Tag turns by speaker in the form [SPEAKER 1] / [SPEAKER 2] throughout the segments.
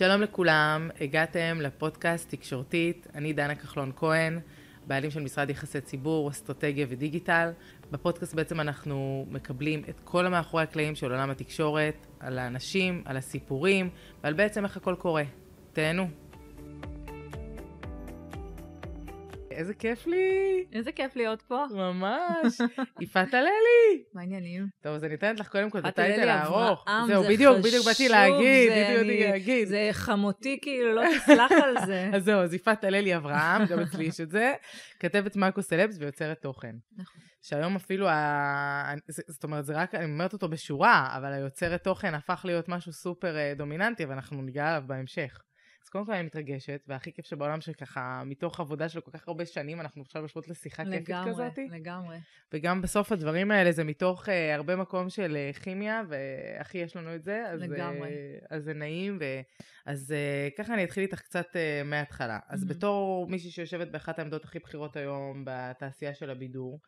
[SPEAKER 1] שלום לכולם, הגעתם לפודקאסט תקשורתית, אני דנה כחלון כהן, בעלים של משרד יחסי ציבור, אסטרטגיה ודיגיטל. בפודקאסט בעצם אנחנו מקבלים את כל המאחורי הקלעים של עולם התקשורת, על האנשים, על הסיפורים, ועל בעצם איך הכל קורה. תהנו. איזה כיף לי.
[SPEAKER 2] איזה כיף להיות פה.
[SPEAKER 1] ממש. יפעת הללי.
[SPEAKER 2] מה העניינים?
[SPEAKER 1] טוב, אז אני אתנת לך קודם כל את הטייטל הארוך. זהו,
[SPEAKER 2] זה
[SPEAKER 1] בדיוק, בדיוק באתי להגיד,
[SPEAKER 2] זה
[SPEAKER 1] בדיוק באתי להגיד.
[SPEAKER 2] זה חמותי, כאילו, לא תסלח על זה.
[SPEAKER 1] אז זהו, אז יפעת הללי אברהם, גם אצלי יש את זה, כתבת מאקו סלבס ויוצרת תוכן.
[SPEAKER 2] נכון.
[SPEAKER 1] שהיום אפילו, ה... זאת אומרת, זה רק, אני אומרת אותו בשורה, אבל היוצרת תוכן הפך להיות משהו סופר אה, דומיננטי, ואנחנו ניגע עליו בהמשך. אז קודם כל אני מתרגשת, והכי כיף שבעולם שככה, מתוך עבודה של כל כך הרבה שנים, אנחנו עכשיו יושבות לשיחה כיפית
[SPEAKER 2] לגמרי,
[SPEAKER 1] כזאת.
[SPEAKER 2] לגמרי.
[SPEAKER 1] וגם בסוף הדברים האלה זה מתוך uh, הרבה מקום של uh, כימיה, והכי יש לנו את זה, אז,
[SPEAKER 2] לגמרי.
[SPEAKER 1] Uh, אז זה נעים, ו... אז uh, ככה אני אתחיל איתך קצת uh, מההתחלה. אז
[SPEAKER 2] מהמם.
[SPEAKER 1] בתור מישהי שיושבת באחת העמדות הכי בכירות היום בתעשייה של הבידור,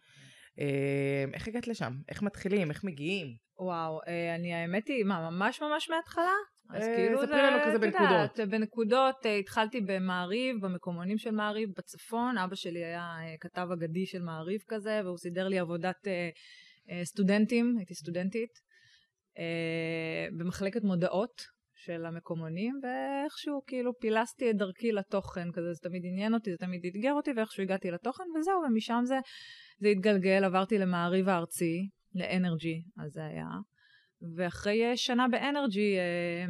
[SPEAKER 1] איך הגעת לשם? איך מתחילים? איך מגיעים?
[SPEAKER 2] וואו, אה, אני האמת היא, מה, ממש ממש מההתחלה? אז
[SPEAKER 1] אה,
[SPEAKER 2] כאילו
[SPEAKER 1] ספרי לנו כזה בנקודות.
[SPEAKER 2] בנקודות, אה, התחלתי במעריב, במקומונים של מעריב, בצפון. אבא שלי היה אה, כתב אגדי של מעריב כזה, והוא סידר לי עבודת סטודנטים, הייתי סטודנטית, במחלקת מודעות של המקומונים, ואיכשהו כאילו פילסתי את דרכי לתוכן כזה, זה תמיד עניין אותי, זה תמיד אתגר אותי, ואיכשהו הגעתי לתוכן, וזהו, ומשם זה, זה התגלגל, עברתי למעריב הארצי, לאנרג'י, אז זה היה. ואחרי אה, שנה באנרג'י אה,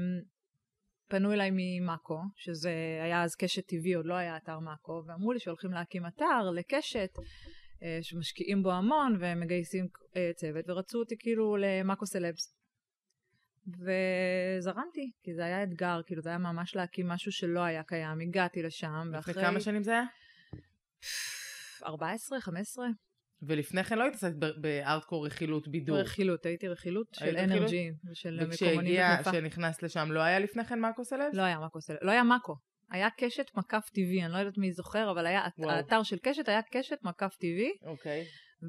[SPEAKER 2] פנו אליי ממאקו, שזה היה אז קשת טבעי, עוד לא היה אתר מאקו, ואמרו לי שהולכים להקים אתר לקשת, אה, שמשקיעים בו המון ומגייסים צוות, ורצו אותי כאילו למאקו סלבס. וזרמתי, כי זה היה אתגר, כאילו זה היה ממש להקים משהו שלא היה קיים, הגעתי לשם,
[SPEAKER 1] לפני כמה שנים זה היה?
[SPEAKER 2] 14, 15,
[SPEAKER 1] ולפני כן לא התעסקת ב- בארטקור רכילות בידור.
[SPEAKER 2] רכילות, הייתי רכילות של
[SPEAKER 1] היית?
[SPEAKER 2] אנרג'י ושל מקומונים
[SPEAKER 1] וכשהגיע,
[SPEAKER 2] בחיפה.
[SPEAKER 1] כשנכנסת לשם, לא היה לפני כן מאקו סלבס?
[SPEAKER 2] לא היה מאקו סלב, לא היה מאקו. היה קשת מקף טבעי, אני לא יודעת מי זוכר, אבל היה,
[SPEAKER 1] וואו.
[SPEAKER 2] האתר של קשת היה קשת מקף טבעי,
[SPEAKER 1] אוקיי.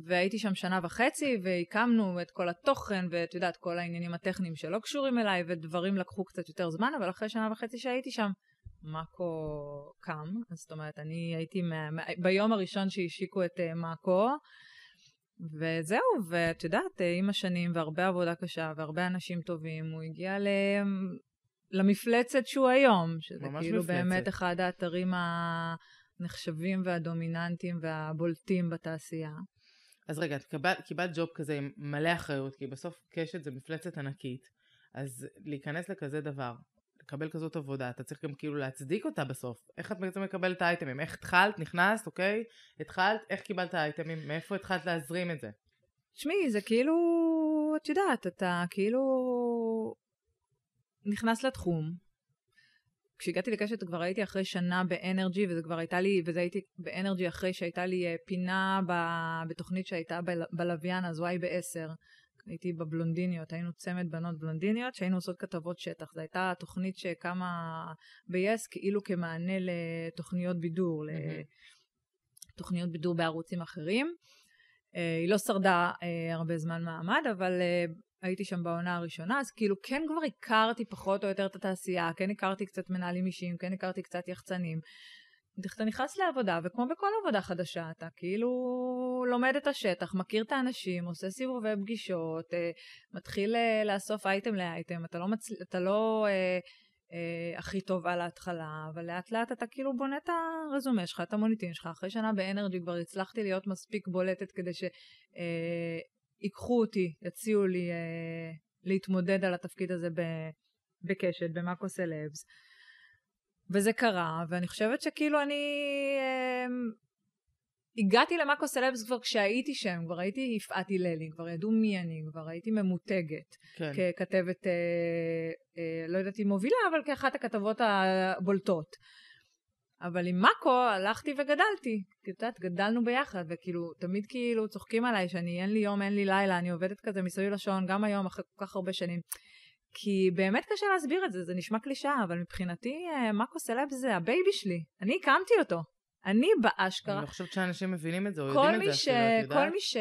[SPEAKER 2] והייתי שם שנה וחצי, והקמנו את כל התוכן, ואת יודעת, כל העניינים הטכניים שלא קשורים אליי, ודברים לקחו קצת יותר זמן, אבל אחרי שנה וחצי שהייתי שם, מאקו קם, זאת אומרת, אני הייתי מה, ביום הראשון שהשיקו את uh, מאקו, וזהו, ואת יודעת, אה, עם השנים והרבה עבודה קשה והרבה אנשים טובים, הוא הגיע ל... למפלצת שהוא היום, שזה כאילו
[SPEAKER 1] מפלצת.
[SPEAKER 2] באמת אחד האתרים הנחשבים והדומיננטיים והבולטים בתעשייה.
[SPEAKER 1] אז רגע, את קיבלת, קיבלת ג'וב כזה עם מלא אחריות, כי בסוף קשת זה מפלצת ענקית, אז להיכנס לכזה דבר, לקבל כזאת עבודה, אתה צריך גם כאילו להצדיק אותה בסוף. איך את בעצם מקבלת את האייטמים? איך התחלת, נכנסת, אוקיי? התחלת, איך קיבלת האייטמים? מאיפה התחלת להזרים את זה?
[SPEAKER 2] תשמעי, זה כאילו, את יודעת, אתה כאילו נכנס לתחום. כשהגעתי לקשת כבר הייתי אחרי שנה באנרג'י, וזה כבר הייתה לי, וזה הייתי באנרג'י אחרי שהייתה לי אה, פינה ב, בתוכנית שהייתה בל, בלוויין, אז וואי בעשר. הייתי בבלונדיניות, היינו צמד בנות בלונדיניות שהיינו עושות כתבות שטח. זו הייתה תוכנית שקמה ב-yes כאילו כמענה לתוכניות בידור,
[SPEAKER 1] מהמם.
[SPEAKER 2] לתוכניות בידור בערוצים אחרים. אה, היא לא שרדה אה, הרבה זמן מעמד, אבל אה, הייתי שם בעונה הראשונה, אז כאילו כן כבר הכרתי פחות או יותר את התעשייה, כן הכרתי קצת מנהלים אישיים, כן הכרתי קצת יחצנים. אתה נכנס לעבודה, וכמו בכל עבודה חדשה, אתה כאילו לומד את השטח, מכיר את האנשים, עושה סיבובי פגישות, אה, מתחיל אה, לאסוף אייטם לאייטם, אתה לא, מצל... אתה לא אה, אה, הכי טוב על ההתחלה, אבל לאט לאט אתה כאילו בונה את הרזומה שלך, את המוניטין שלך. אחרי שנה באנרג'י כבר הצלחתי להיות מספיק בולטת כדי ש... אה, אותי, יציעו לי אה, להתמודד על התפקיד הזה ב- בקשת, במאקו סלבס. וזה קרה, ואני חושבת שכאילו אני אה, הגעתי למאקו סלבס כבר כשהייתי שם, כבר הייתי יפעת הללי, כבר ידעו מי אני, כבר הייתי ממותגת
[SPEAKER 1] כן.
[SPEAKER 2] ככתבת, אה, אה, לא יודעת אם מובילה, אבל כאחת הכתבות הבולטות. אבל עם מאקו הלכתי וגדלתי. כי את יודעת, גדלנו ביחד, וכאילו, תמיד כאילו צוחקים עליי שאני אין לי יום, אין לי לילה, אני עובדת כזה מסביב לשעון, גם היום, אחרי כל כך הרבה שנים. כי באמת קשה להסביר את זה, זה נשמע קלישאה, אבל מבחינתי אה, מאקו סלב זה הבייבי שלי. אני הקמתי אותו. אני באשכרה.
[SPEAKER 1] אני לא חושבת שאנשים מבינים את זה, או יודעים את זה
[SPEAKER 2] ש...
[SPEAKER 1] אפילו, את יודעת?
[SPEAKER 2] כל מי ש...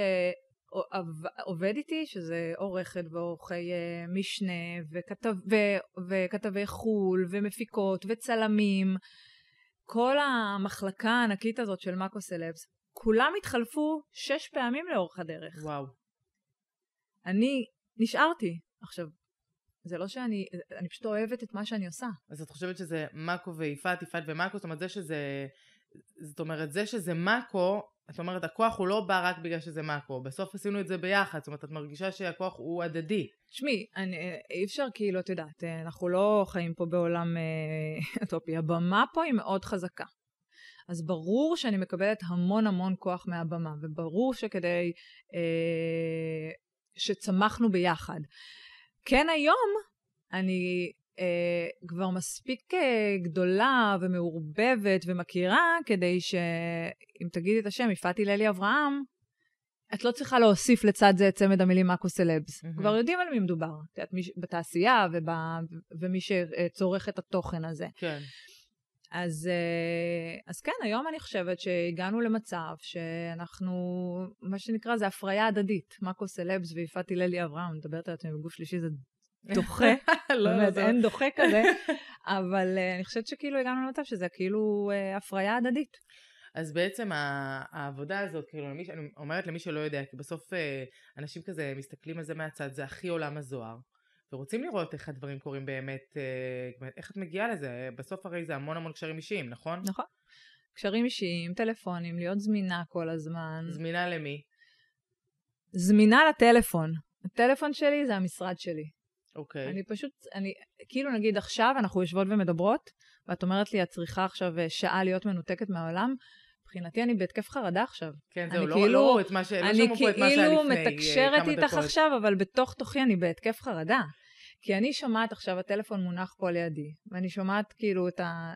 [SPEAKER 2] עובד איתי, שזה עורכת ועורכי אה, משנה, וכתב, ו, וכתבי חו"ל, ומפיקות, וצלמים. כל המחלקה הענקית הזאת של מאקו סלבס, כולם התחלפו שש פעמים לאורך הדרך.
[SPEAKER 1] וואו.
[SPEAKER 2] אני נשארתי. עכשיו, זה לא שאני, אני פשוט אוהבת את מה שאני עושה.
[SPEAKER 1] אז את חושבת שזה מאקו ויפעת, יפעת ומאקו, זאת אומרת זה שזה, זאת אומרת זה שזה מאקו, את אומרת הכוח הוא לא בא רק בגלל שזה מאקו, בסוף עשינו את זה ביחד, זאת אומרת את מרגישה שהכוח הוא הדדי.
[SPEAKER 2] תשמעי, אי אפשר כאילו, את יודעת, אנחנו לא חיים פה בעולם אה, אטופי, הבמה פה היא מאוד חזקה. אז ברור שאני מקבלת המון המון כוח מהבמה, וברור שכדי אה, שצמחנו ביחד. כן היום אני אה, כבר מספיק אה, גדולה ומעורבבת ומכירה כדי שאם תגידי את השם, יפעת הללי אברהם, את לא צריכה להוסיף לצד זה את צמד המילים מאקו סלבס. Mm-hmm. כבר יודעים על מי מדובר. את יודעת, בתעשייה ובא, ומי שצורך את התוכן הזה.
[SPEAKER 1] כן.
[SPEAKER 2] אז, אה, אז כן, היום אני חושבת שהגענו למצב שאנחנו, מה שנקרא, זה הפריה הדדית. מאקו סלבס ויפעת הללי אברהם, מדברת על עצמי בגוף שלישי, זה דוחה. לא, באמת, לא. אין דוחה כזה. אבל uh, אני חושבת שכאילו הגענו למצב שזה כאילו uh, הפריה הדדית.
[SPEAKER 1] אז בעצם העבודה הזאת, כאילו, למי, אני אומרת למי שלא יודע, כי בסוף אנשים כזה מסתכלים על זה מהצד, זה הכי עולם הזוהר. ורוצים לראות איך הדברים קורים באמת, uh, איך את מגיעה לזה, בסוף הרי זה המון המון קשרים אישיים, נכון?
[SPEAKER 2] נכון. קשרים אישיים, טלפונים, להיות זמינה כל הזמן.
[SPEAKER 1] זמינה למי?
[SPEAKER 2] זמינה לטלפון. הטלפון שלי זה המשרד שלי.
[SPEAKER 1] אוקיי. Okay.
[SPEAKER 2] אני פשוט, אני, כאילו נגיד עכשיו אנחנו יושבות ומדברות, ואת אומרת לי, את צריכה עכשיו אה, שעה להיות מנותקת מהעולם, מבחינתי אני בהתקף חרדה עכשיו.
[SPEAKER 1] כן, זהו, לא, כאילו, לא, את מה ש... לא שמעו פה את מה שהיה
[SPEAKER 2] כאילו
[SPEAKER 1] לפני
[SPEAKER 2] כמה דקות. אני כאילו מתקשרת איתך עכשיו, אבל בתוך תוכי אני בהתקף חרדה. כי אני שומעת עכשיו, הטלפון מונח פה לידי, ואני שומעת כאילו את ה...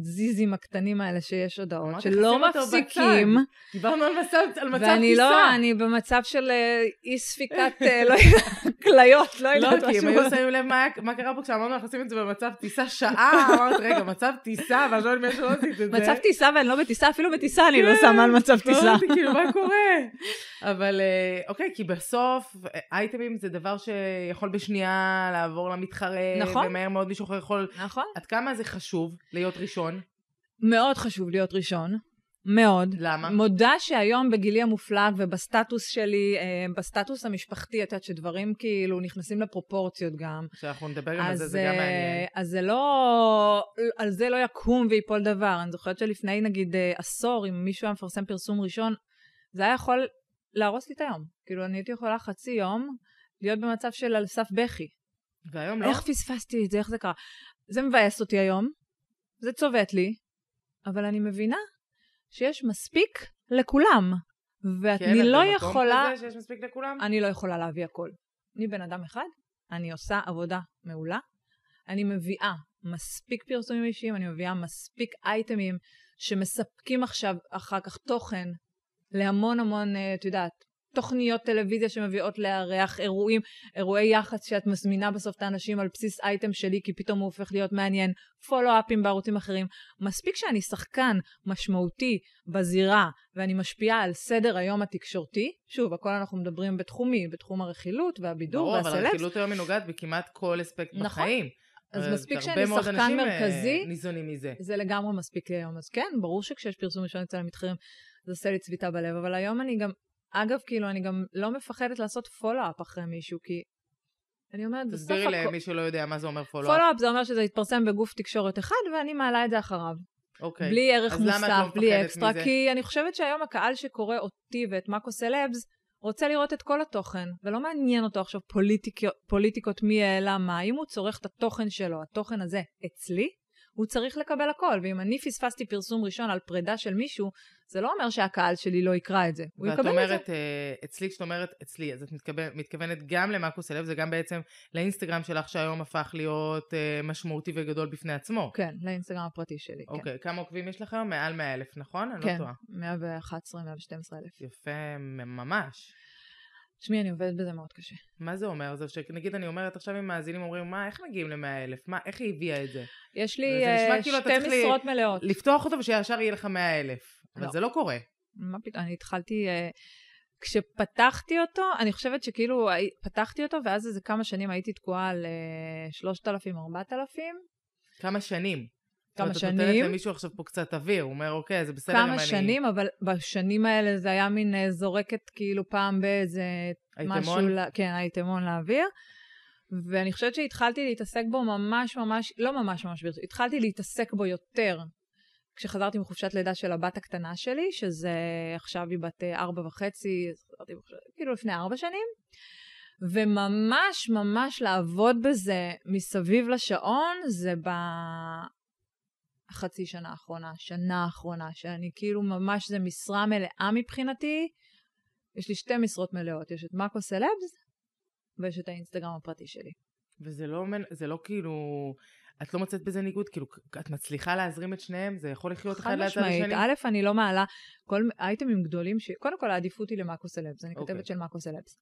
[SPEAKER 2] הזיזים הקטנים האלה שיש הודעות, שלא מפסיקים.
[SPEAKER 1] דיברנו על מצב, על מצב
[SPEAKER 2] ואני
[SPEAKER 1] טיסה.
[SPEAKER 2] לא, אני במצב של אה, אי ספיקת, אה, לא יודעת, כליות, לא יודעת
[SPEAKER 1] משהו. לא, כי הם היו שמים לב מה קרה פה כשאמרנו אנחנו עושים את זה במצב טיסה שעה, אמרת רגע, מצב טיסה, ואני לא יודעת שלא עשית את זה.
[SPEAKER 2] מצב טיסה ואני לא בטיסה, אפילו בטיסה אני לא שמה על מצב
[SPEAKER 1] לא
[SPEAKER 2] טיסה.
[SPEAKER 1] כאילו, מה קורה? אבל אה, אוקיי, כי בסוף אייטמים זה דבר שיכול בשנייה לעבור למתחרה, נכון. ומהר מאוד מישהו אחר יכול...
[SPEAKER 2] נכון.
[SPEAKER 1] עד כמה זה חשוב להיות ראשון? ראשון?
[SPEAKER 2] מאוד חשוב להיות ראשון. מאוד.
[SPEAKER 1] למה?
[SPEAKER 2] מודה שהיום בגילי המופלג ובסטטוס שלי, אה, בסטטוס המשפחתי, את יודעת שדברים כאילו נכנסים לפרופורציות גם.
[SPEAKER 1] שאנחנו נדבר גם על זה, זה גם מעניין.
[SPEAKER 2] אז זה לא, על זה לא יקום ויפול דבר. אני זוכרת שלפני נגיד אה, עשור, אם מישהו היה מפרסם פרסום ראשון, זה היה יכול להרוס לי את היום. כאילו, אני הייתי יכולה חצי יום להיות במצב של על סף בכי.
[SPEAKER 1] והיום לא?
[SPEAKER 2] איך פספסתי את זה, איך זה קרה? זה מבאס אותי היום, זה צובט לי, אבל אני מבינה שיש מספיק לכולם. ואני
[SPEAKER 1] כן,
[SPEAKER 2] לא יכולה...
[SPEAKER 1] כן, שיש מספיק לכולם?
[SPEAKER 2] אני לא יכולה להביא הכל. אני בן אדם אחד, אני עושה עבודה מעולה, אני מביאה מספיק פרסומים אישיים, אני מביאה מספיק אייטמים שמספקים עכשיו אחר כך תוכן להמון המון, אה, את יודעת, תוכניות טלוויזיה שמביאות לארח אירועים, אירועי יח"צ שאת מזמינה בסוף את האנשים על בסיס אייטם שלי כי פתאום הוא הופך להיות מעניין, פולו-אפים בערוצים אחרים. מספיק שאני שחקן משמעותי בזירה ואני משפיעה על סדר היום התקשורתי, שוב, הכל אנחנו מדברים בתחומי, בתחום הרכילות והבידור
[SPEAKER 1] והסלבס.
[SPEAKER 2] ברור,
[SPEAKER 1] אבל הרכילות היום היא נוגעת בכמעט כל אספקט
[SPEAKER 2] נכון.
[SPEAKER 1] בחיים.
[SPEAKER 2] אז מספיק שאני שחקן אה, מרכזי,
[SPEAKER 1] ניזונים מזה.
[SPEAKER 2] זה לגמרי מספיק לי היום. אז כן, ברור שכשיש פרסום ראשון אצל המתחרים, זה עושה לי צביטה בלב, אבל היום אני גם אגב, כאילו, אני גם לא מפחדת לעשות follow-up אחרי מישהו, כי אני אומרת, בסוף...
[SPEAKER 1] תסבירי למי שלא יודע מה זה אומר follow-up.
[SPEAKER 2] follow-up זה אומר שזה יתפרסם בגוף תקשורת אחד, ואני מעלה את זה אחריו.
[SPEAKER 1] אוקיי.
[SPEAKER 2] בלי ערך מוסף,
[SPEAKER 1] לא
[SPEAKER 2] בלי אקסטרה,
[SPEAKER 1] מזה?
[SPEAKER 2] כי אני חושבת שהיום הקהל שקורא אותי ואת מאקו סלבס, רוצה לראות את כל התוכן, ולא מעניין אותו עכשיו פוליטיק, פוליטיקות מי העלה מה. אם הוא צורך את התוכן שלו, התוכן הזה אצלי, הוא צריך לקבל הכל. ואם אני פספסתי פרסום ראשון על פרידה של מישהו, זה לא אומר שהקהל שלי לא יקרא את זה. הוא יקבל
[SPEAKER 1] אומרת,
[SPEAKER 2] את זה.
[SPEAKER 1] ואת אומרת, אצלי, כשאת אומרת אצלי, אז את מתכוון, מתכוונת גם למאקו סלב, זה גם בעצם לאינסטגרם שלך שהיום הפך להיות uh, משמעותי וגדול בפני עצמו.
[SPEAKER 2] כן, לאינסטגרם הפרטי שלי,
[SPEAKER 1] אוקיי,
[SPEAKER 2] כן.
[SPEAKER 1] כמה עוקבים יש לך היום? מעל 100 אלף, נכון? אני
[SPEAKER 2] כן,
[SPEAKER 1] לא טועה.
[SPEAKER 2] 111, 112 אלף.
[SPEAKER 1] יפה, ממש.
[SPEAKER 2] תשמעי, אני עובדת בזה מאוד קשה.
[SPEAKER 1] מה זה אומר? זה שנגיד אני אומרת עכשיו אם מאזינים אומרים מה, איך מגיעים ל-100 אלף? מה, איך היא הביאה את זה?
[SPEAKER 2] יש לי uh,
[SPEAKER 1] כאילו
[SPEAKER 2] שתי משרות לי... מלאות.
[SPEAKER 1] לפתוח אותו ושישר יהיה לך 100 אלף. אבל
[SPEAKER 2] לא.
[SPEAKER 1] זה לא קורה.
[SPEAKER 2] מה פתאום, אני התחלתי... Uh, כשפתחתי אותו, אני חושבת שכאילו פתחתי אותו, ואז איזה כמה שנים הייתי תקועה על 3,000, 4,000.
[SPEAKER 1] כמה שנים?
[SPEAKER 2] כמה
[SPEAKER 1] שנים.
[SPEAKER 2] את
[SPEAKER 1] נותנת למישהו עכשיו פה קצת אוויר, הוא אומר, אוקיי, זה בסדר אם אני...
[SPEAKER 2] כמה שנים, אבל בשנים האלה זה היה מין אה, זורקת כאילו פעם באיזה משהו...
[SPEAKER 1] אייטמון?
[SPEAKER 2] כן, אייטמון לאוויר. ואני חושבת שהתחלתי להתעסק בו ממש ממש, לא ממש ממש ברצינות, התחלתי להתעסק בו יותר כשחזרתי מחופשת לידה של הבת הקטנה שלי, שזה עכשיו היא בת אה, ארבע וחצי, כאילו לפני ארבע שנים. וממש ממש לעבוד בזה מסביב לשעון, זה בחצי שנה האחרונה, שנה האחרונה, שאני כאילו ממש, זה משרה מלאה מבחינתי. יש לי שתי משרות מלאות, יש את מאקו סלבס ויש את האינסטגרם הפרטי שלי.
[SPEAKER 1] וזה לא, זה לא כאילו, את לא מוצאת בזה ניגוד? כאילו, את מצליחה להזרים את שניהם? זה יכול לחיות אחד ליד השני?
[SPEAKER 2] חד משמעית. א', אני לא מעלה כל אייטמים גדולים, ש... קודם כל העדיפות היא למאקו סלבס, אני כותבת okay. אוקיי. של מאקו סלבס.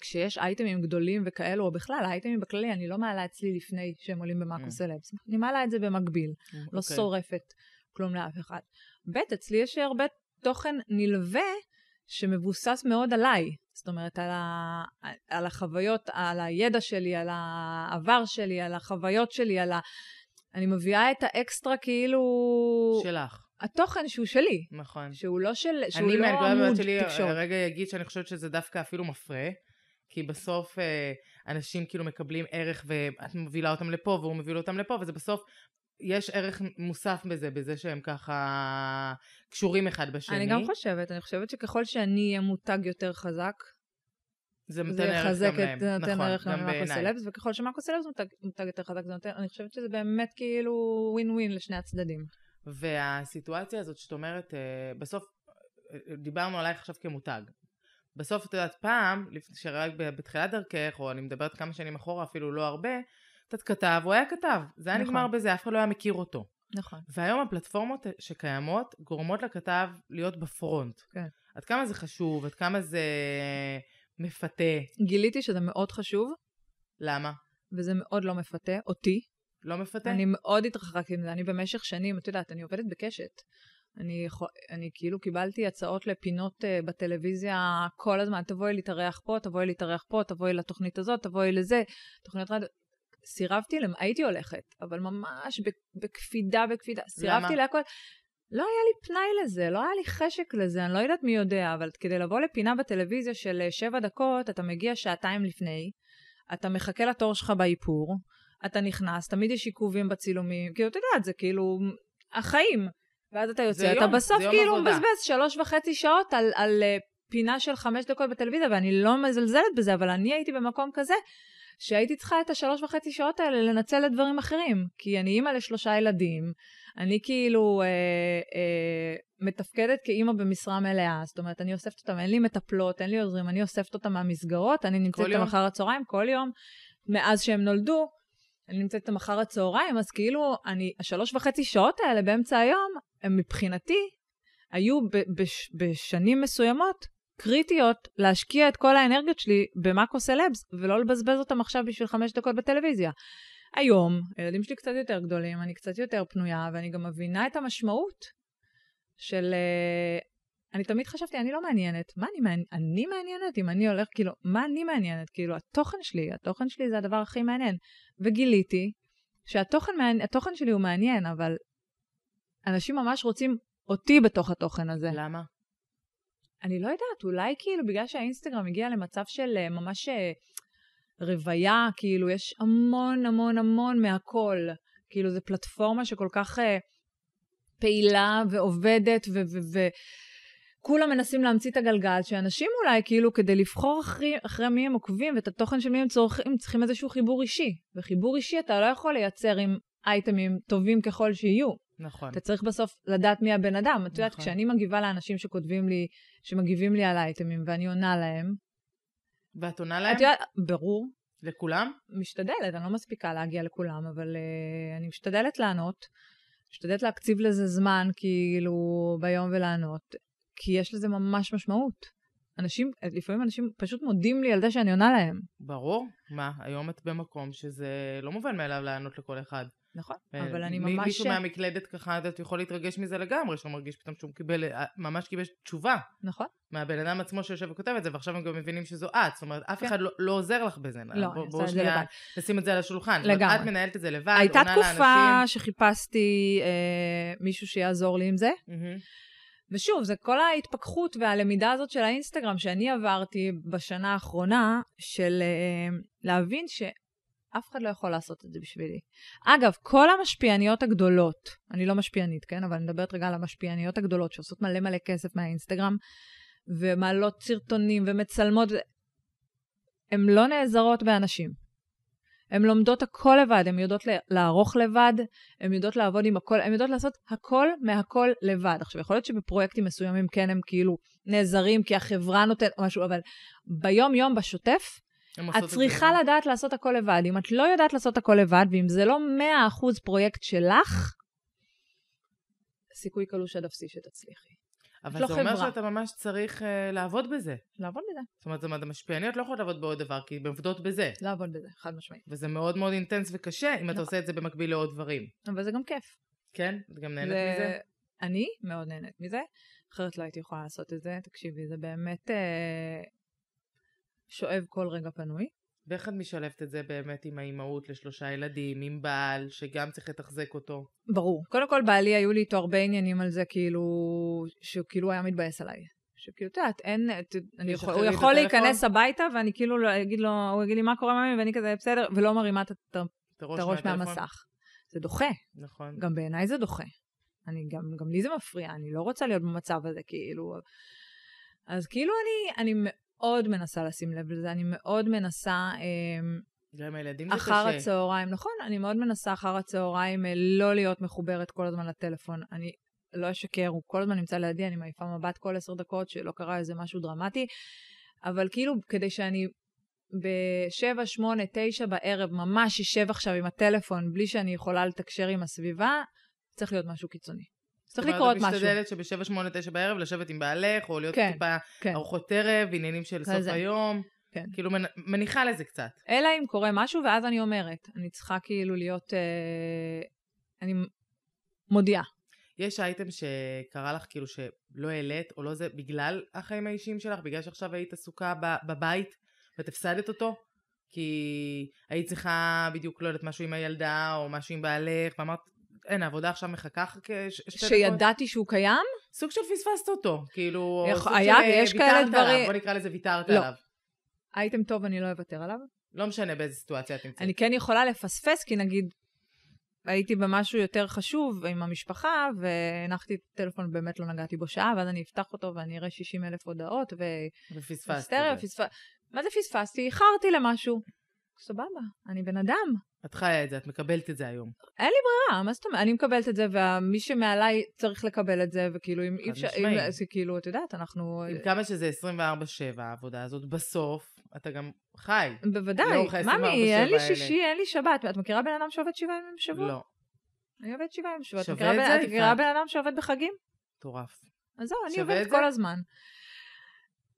[SPEAKER 2] כשיש אייטמים גדולים וכאלו, או בכלל, האייטמים בכללי, אני לא מעלה אצלי לפני שהם עולים במאקו mm. סלבס. אני מעלה את זה במקביל, mm, לא okay. שורפת כלום לאף אחד. ב', אצלי יש הרבה תוכן נלווה שמבוסס מאוד עליי. זאת אומרת, על, ה... על החוויות, על הידע שלי, על העבר שלי, על החוויות שלי, על ה... אני מביאה את האקסטרה כאילו...
[SPEAKER 1] שלך.
[SPEAKER 2] התוכן שהוא שלי.
[SPEAKER 1] נכון.
[SPEAKER 2] שהוא לא של... שהוא לא עמוד תקשורת. אני
[SPEAKER 1] שלי רגע אגיד שאני חושבת שזה דווקא אפילו מפרה. כי בסוף אה, אנשים כאילו מקבלים ערך ואת מובילה אותם לפה והוא מוביל אותם לפה וזה בסוף יש ערך מוסף בזה, בזה שהם ככה קשורים אחד בשני.
[SPEAKER 2] אני גם חושבת, אני חושבת שככל שאני אהיה מותג יותר חזק,
[SPEAKER 1] זה נותן ערך גם להם,
[SPEAKER 2] זה נותן נכון, ערך גם למאקו סלבס, וככל שמאקו סלבס מותג, מותג יותר חזק, זה נותן, אני חושבת שזה באמת כאילו ווין ווין לשני הצדדים.
[SPEAKER 1] והסיטואציה הזאת שאת אומרת, אה, בסוף, אה, דיברנו עלייך עכשיו כמותג. בסוף, את יודעת, פעם, שרק בתחילת דרכך, או אני מדברת כמה שנים אחורה, אפילו לא הרבה, את כתב, הוא היה כתב. זה היה נכון. נגמר בזה, אף אחד לא היה מכיר אותו.
[SPEAKER 2] נכון.
[SPEAKER 1] והיום הפלטפורמות שקיימות גורמות לכתב להיות בפרונט.
[SPEAKER 2] כן.
[SPEAKER 1] עד כמה זה חשוב, עד כמה זה מפתה.
[SPEAKER 2] גיליתי שזה מאוד חשוב.
[SPEAKER 1] למה?
[SPEAKER 2] וזה מאוד לא מפתה, אותי.
[SPEAKER 1] לא מפתה?
[SPEAKER 2] אני מאוד התרחקתי מזה, אני במשך שנים, את יודעת, אני עובדת בקשת. אני, אני כאילו קיבלתי הצעות לפינות uh, בטלוויזיה כל הזמן, תבואי להתארח פה, תבואי להתארח פה, תבואי לתוכנית הזאת, תבואי לזה, תוכניות רדיו. סירבתי להם, הייתי הולכת, אבל ממש בקפידה, בקפידה. סירבתי להכל. לא היה לי פנאי לזה, לא היה לי חשק לזה, אני לא יודעת מי יודע, אבל כדי לבוא לפינה בטלוויזיה של אה, שבע דקות, אתה מגיע שעתיים לפני, אתה מחכה לתור שלך באיפור, אתה נכנס, תמיד יש עיכובים בצילומים, כאילו, אתה יודע, זה כאילו החיים. ואז אתה יוצא, אתה יום, בסוף כאילו מבזבז שלוש וחצי שעות על, על, על אה, פינה של חמש דקות בטלוויזיה, ואני לא מזלזלת בזה, אבל אני הייתי במקום כזה, שהייתי צריכה את השלוש וחצי שעות האלה לנצל לדברים אחרים. כי אני אימא לשלושה ילדים, אני כאילו אה, אה, מתפקדת כאימא במשרה מלאה, זאת אומרת, אני אוספת אותם, אין לי מטפלות, אין לי עוזרים, אני אוספת אותם מהמסגרות, אני נמצאת איתם אחר הצהריים כל יום, מאז שהם נולדו. אני נמצאת איתם אחר הצהריים, אז כאילו, אני, השלוש וחצי שעות האלה באמצע היום, הם מבחינתי היו ב- בש- בשנים מסוימות קריטיות להשקיע את כל האנרגיות שלי במאקו סלבס, ולא לבזבז אותם עכשיו בשביל חמש דקות בטלוויזיה. היום, הילדים שלי קצת יותר גדולים, אני קצת יותר פנויה, ואני גם מבינה את המשמעות של... אני תמיד חשבתי, אני לא מעניינת. מה אני מעניינת? אני מעניינת? אם אני הולך, כאילו, מה אני מעניינת? כאילו, התוכן שלי, התוכן שלי זה הדבר הכי מעניין. וגיליתי שהתוכן התוכן שלי הוא מעניין, אבל אנשים ממש רוצים אותי בתוך התוכן הזה.
[SPEAKER 1] למה?
[SPEAKER 2] אני לא יודעת, אולי כאילו בגלל שהאינסטגרם הגיע למצב של uh, ממש uh, רוויה, כאילו יש המון המון המון מהכל. כאילו זו פלטפורמה שכל כך uh, פעילה ועובדת ו... ו-, ו- כולם מנסים להמציא את הגלגל, שאנשים אולי כאילו כדי לבחור אחרי, אחרי מי הם עוקבים ואת התוכן של מי הם צורכים, צריכים איזשהו חיבור אישי. וחיבור אישי אתה לא יכול לייצר עם אייטמים טובים ככל שיהיו.
[SPEAKER 1] נכון.
[SPEAKER 2] אתה צריך בסוף לדעת מי הבן אדם. את יודעת, נכון. כשאני מגיבה לאנשים שכותבים לי, שמגיבים לי על אייטמים ואני עונה להם.
[SPEAKER 1] ואת עונה להם?
[SPEAKER 2] את יודעת, ברור.
[SPEAKER 1] לכולם?
[SPEAKER 2] משתדלת, אני לא מספיקה להגיע לכולם, אבל uh, אני משתדלת לענות. משתדלת להקציב לזה זמן, כאילו, ביום ולענות. כי יש לזה ממש משמעות. אנשים, לפעמים אנשים פשוט מודים לי על זה שאני עונה להם.
[SPEAKER 1] ברור. מה, היום את במקום שזה לא מובן מאליו לענות לכל אחד.
[SPEAKER 2] נכון,
[SPEAKER 1] אה,
[SPEAKER 2] אבל אני ממש...
[SPEAKER 1] מישהו מהמקלדת ככה, אתה יכול להתרגש מזה לגמרי, שהוא מרגיש פתאום שהוא קיבל, אה, ממש קיבל תשובה
[SPEAKER 2] נכון.
[SPEAKER 1] מהבן אדם עצמו שיושב וכותב את זה, ועכשיו הם גם מבינים שזו את, זאת אומרת, אף
[SPEAKER 2] כן.
[SPEAKER 1] אחד לא- לא עוזר לך בזה.
[SPEAKER 2] לא, אני עושה את זה לבד.
[SPEAKER 1] נשים את זה על השולחן.
[SPEAKER 2] לגמרי.
[SPEAKER 1] את מנהלת את זה לבד,
[SPEAKER 2] הייתה תקופה. שחיפשתי אה, מישהו שיעזור לי עם זה. ושוב, זה כל ההתפכחות והלמידה הזאת של האינסטגרם שאני עברתי בשנה האחרונה, של אה, להבין שאף אחד לא יכול לעשות את זה בשבילי. אגב, כל המשפיעניות הגדולות, אני לא משפיענית, כן? אבל אני מדברת רגע על המשפיעניות הגדולות שעושות מלא מלא כסף מהאינסטגרם, ומעלות סרטונים ומצלמות, הן לא נעזרות באנשים. הן לומדות הכל לבד, הן יודעות לערוך לבד, הן יודעות לעבוד עם הכל, הן יודעות לעשות הכל מהכל לבד. עכשיו, יכול להיות שבפרויקטים מסוימים כן הם כאילו נעזרים כי החברה נותנת משהו, אבל ביום-יום, בשוטף, את צריכה. לדעת לעשות הכל לבד. אם את לא יודעת לעשות הכל לבד, ואם זה לא 100% פרויקט שלך, סיכוי קלוש עד אפסי שתצליחי.
[SPEAKER 1] אבל
[SPEAKER 2] לא
[SPEAKER 1] זה אומר
[SPEAKER 2] חברה.
[SPEAKER 1] שאתה ממש צריך אה, לעבוד בזה.
[SPEAKER 2] לעבוד בזה.
[SPEAKER 1] זאת אומרת, זאת אומרת, המשפיעניות לא יכולות לעבוד בעוד דבר, כי הן עובדות בזה.
[SPEAKER 2] לעבוד בזה, חד משמעית.
[SPEAKER 1] וזה מאוד מאוד אינטנס וקשה, אם אתה
[SPEAKER 2] נכון.
[SPEAKER 1] עושה את זה במקביל לעוד דברים.
[SPEAKER 2] אבל זה גם כיף.
[SPEAKER 1] כן? את גם נהנית
[SPEAKER 2] זה-
[SPEAKER 1] מזה?
[SPEAKER 2] אני מאוד נהנית מזה, אחרת לא הייתי יכולה לעשות את זה. תקשיבי, זה באמת אה, שואב כל רגע פנוי.
[SPEAKER 1] ואיך את משלבת את זה באמת עם האימהות לשלושה ילדים, עם בעל, שגם צריך לתחזק אותו?
[SPEAKER 2] ברור. קודם כל, בעלי, היו לי איתו הרבה עניינים על זה, כאילו, שהוא כאילו היה מתבאס עליי. שכאילו, את יודעת, אין, אני יכול, הוא יכול? להיכנס הביתה, ואני כאילו לא אגיד לו, הוא יגיד לי, מה קורה ממי, ואני כזה, בסדר, ולא מרימה את
[SPEAKER 1] הראש?
[SPEAKER 2] מהמסך. זה דוחה.
[SPEAKER 1] נכון.
[SPEAKER 2] גם בעיניי זה דוחה. אני גם, גם לי זה מפריע, אני לא רוצה להיות במצב הזה, כאילו. אז כאילו אני, אני מאוד מנסה לשים לב לזה, אני מאוד מנסה אמ,
[SPEAKER 1] גם הילדים זה
[SPEAKER 2] אחר
[SPEAKER 1] קשה.
[SPEAKER 2] הצהריים, נכון, אני מאוד מנסה אחר הצהריים אה, לא להיות מחוברת כל הזמן לטלפון. אני לא אשקר, הוא כל הזמן נמצא לידי, אני מעיפה מבט כל עשר דקות שלא קרה איזה משהו דרמטי, אבל כאילו כדי שאני בשבע, שמונה, תשע בערב ממש אשב עכשיו עם הטלפון בלי שאני יכולה לתקשר עם הסביבה, צריך להיות משהו קיצוני. צריך
[SPEAKER 1] זאת
[SPEAKER 2] לקרות
[SPEAKER 1] אומרת, את
[SPEAKER 2] משהו.
[SPEAKER 1] משתדלת שבשבע, שמונה, תשע בערב לשבת עם בעלך, או להיות
[SPEAKER 2] כן,
[SPEAKER 1] טיפה
[SPEAKER 2] כן.
[SPEAKER 1] ארוחות ערב, עניינים של סוף
[SPEAKER 2] כזה.
[SPEAKER 1] היום.
[SPEAKER 2] כן.
[SPEAKER 1] כאילו מנ- מניחה לזה קצת.
[SPEAKER 2] אלא אם קורה משהו, ואז אני אומרת, אני צריכה כאילו להיות, אה, אני מודיעה.
[SPEAKER 1] יש אייטם שקרה לך כאילו שלא העלית, או לא זה, בגלל החיים האישיים שלך? בגלל שעכשיו היית עסוקה ב- בבית, ואת הפסדת אותו? כי היית צריכה בדיוק, לא יודעת, משהו עם הילדה, או משהו עם בעלך, ואמרת, אין, העבודה עכשיו מחכה כשתי.
[SPEAKER 2] שידעתי שהוא קיים?
[SPEAKER 1] סוג של פספסת אותו, כאילו,
[SPEAKER 2] יכול- היה,
[SPEAKER 1] של, אה,
[SPEAKER 2] יש כאלה
[SPEAKER 1] ויתרת עליו,
[SPEAKER 2] דברים-
[SPEAKER 1] בוא נקרא לזה ויתרת
[SPEAKER 2] לא.
[SPEAKER 1] עליו.
[SPEAKER 2] אייטם טוב, אני לא אוותר עליו.
[SPEAKER 1] לא משנה באיזה סיטואציה את נמצאת.
[SPEAKER 2] אני כן יכולה לפספס, כי נגיד, הייתי במשהו יותר חשוב עם המשפחה, והנחתי את הטלפון, באמת לא נגעתי בו שעה, ואז אני אפתח אותו ואני אראה 60 אלף הודעות, ו...
[SPEAKER 1] ופספסת
[SPEAKER 2] היסטריה,
[SPEAKER 1] את זה.
[SPEAKER 2] פספ... מה זה פספסתי? איחרתי למשהו. סבבה, אני בן אדם.
[SPEAKER 1] את חיה את זה, את מקבלת את זה היום.
[SPEAKER 2] אין לי ברירה, מה זאת אומרת? אני מקבלת את זה, ומי שמעליי צריך לקבל את זה, וכאילו, אם אי
[SPEAKER 1] חד
[SPEAKER 2] אפשר. אם, זה כאילו, את יודעת, אנחנו...
[SPEAKER 1] עם כמה שזה 24-7 העבודה הזאת, בסוף אתה גם חי.
[SPEAKER 2] בוודאי,
[SPEAKER 1] לאורך ה- 24/7
[SPEAKER 2] ממי, אין לי. שישי, אין לי שבת. את מכירה בן אדם שעובד שבעה ימים בשבוע?
[SPEAKER 1] לא,
[SPEAKER 2] אני עובדת שבעה ימים בשבוע.
[SPEAKER 1] שווה את זה,
[SPEAKER 2] את מכירה? בן אדם שעובד בחגים?
[SPEAKER 1] מטורף.
[SPEAKER 2] אז זהו, אני עובדת? כל הזמן.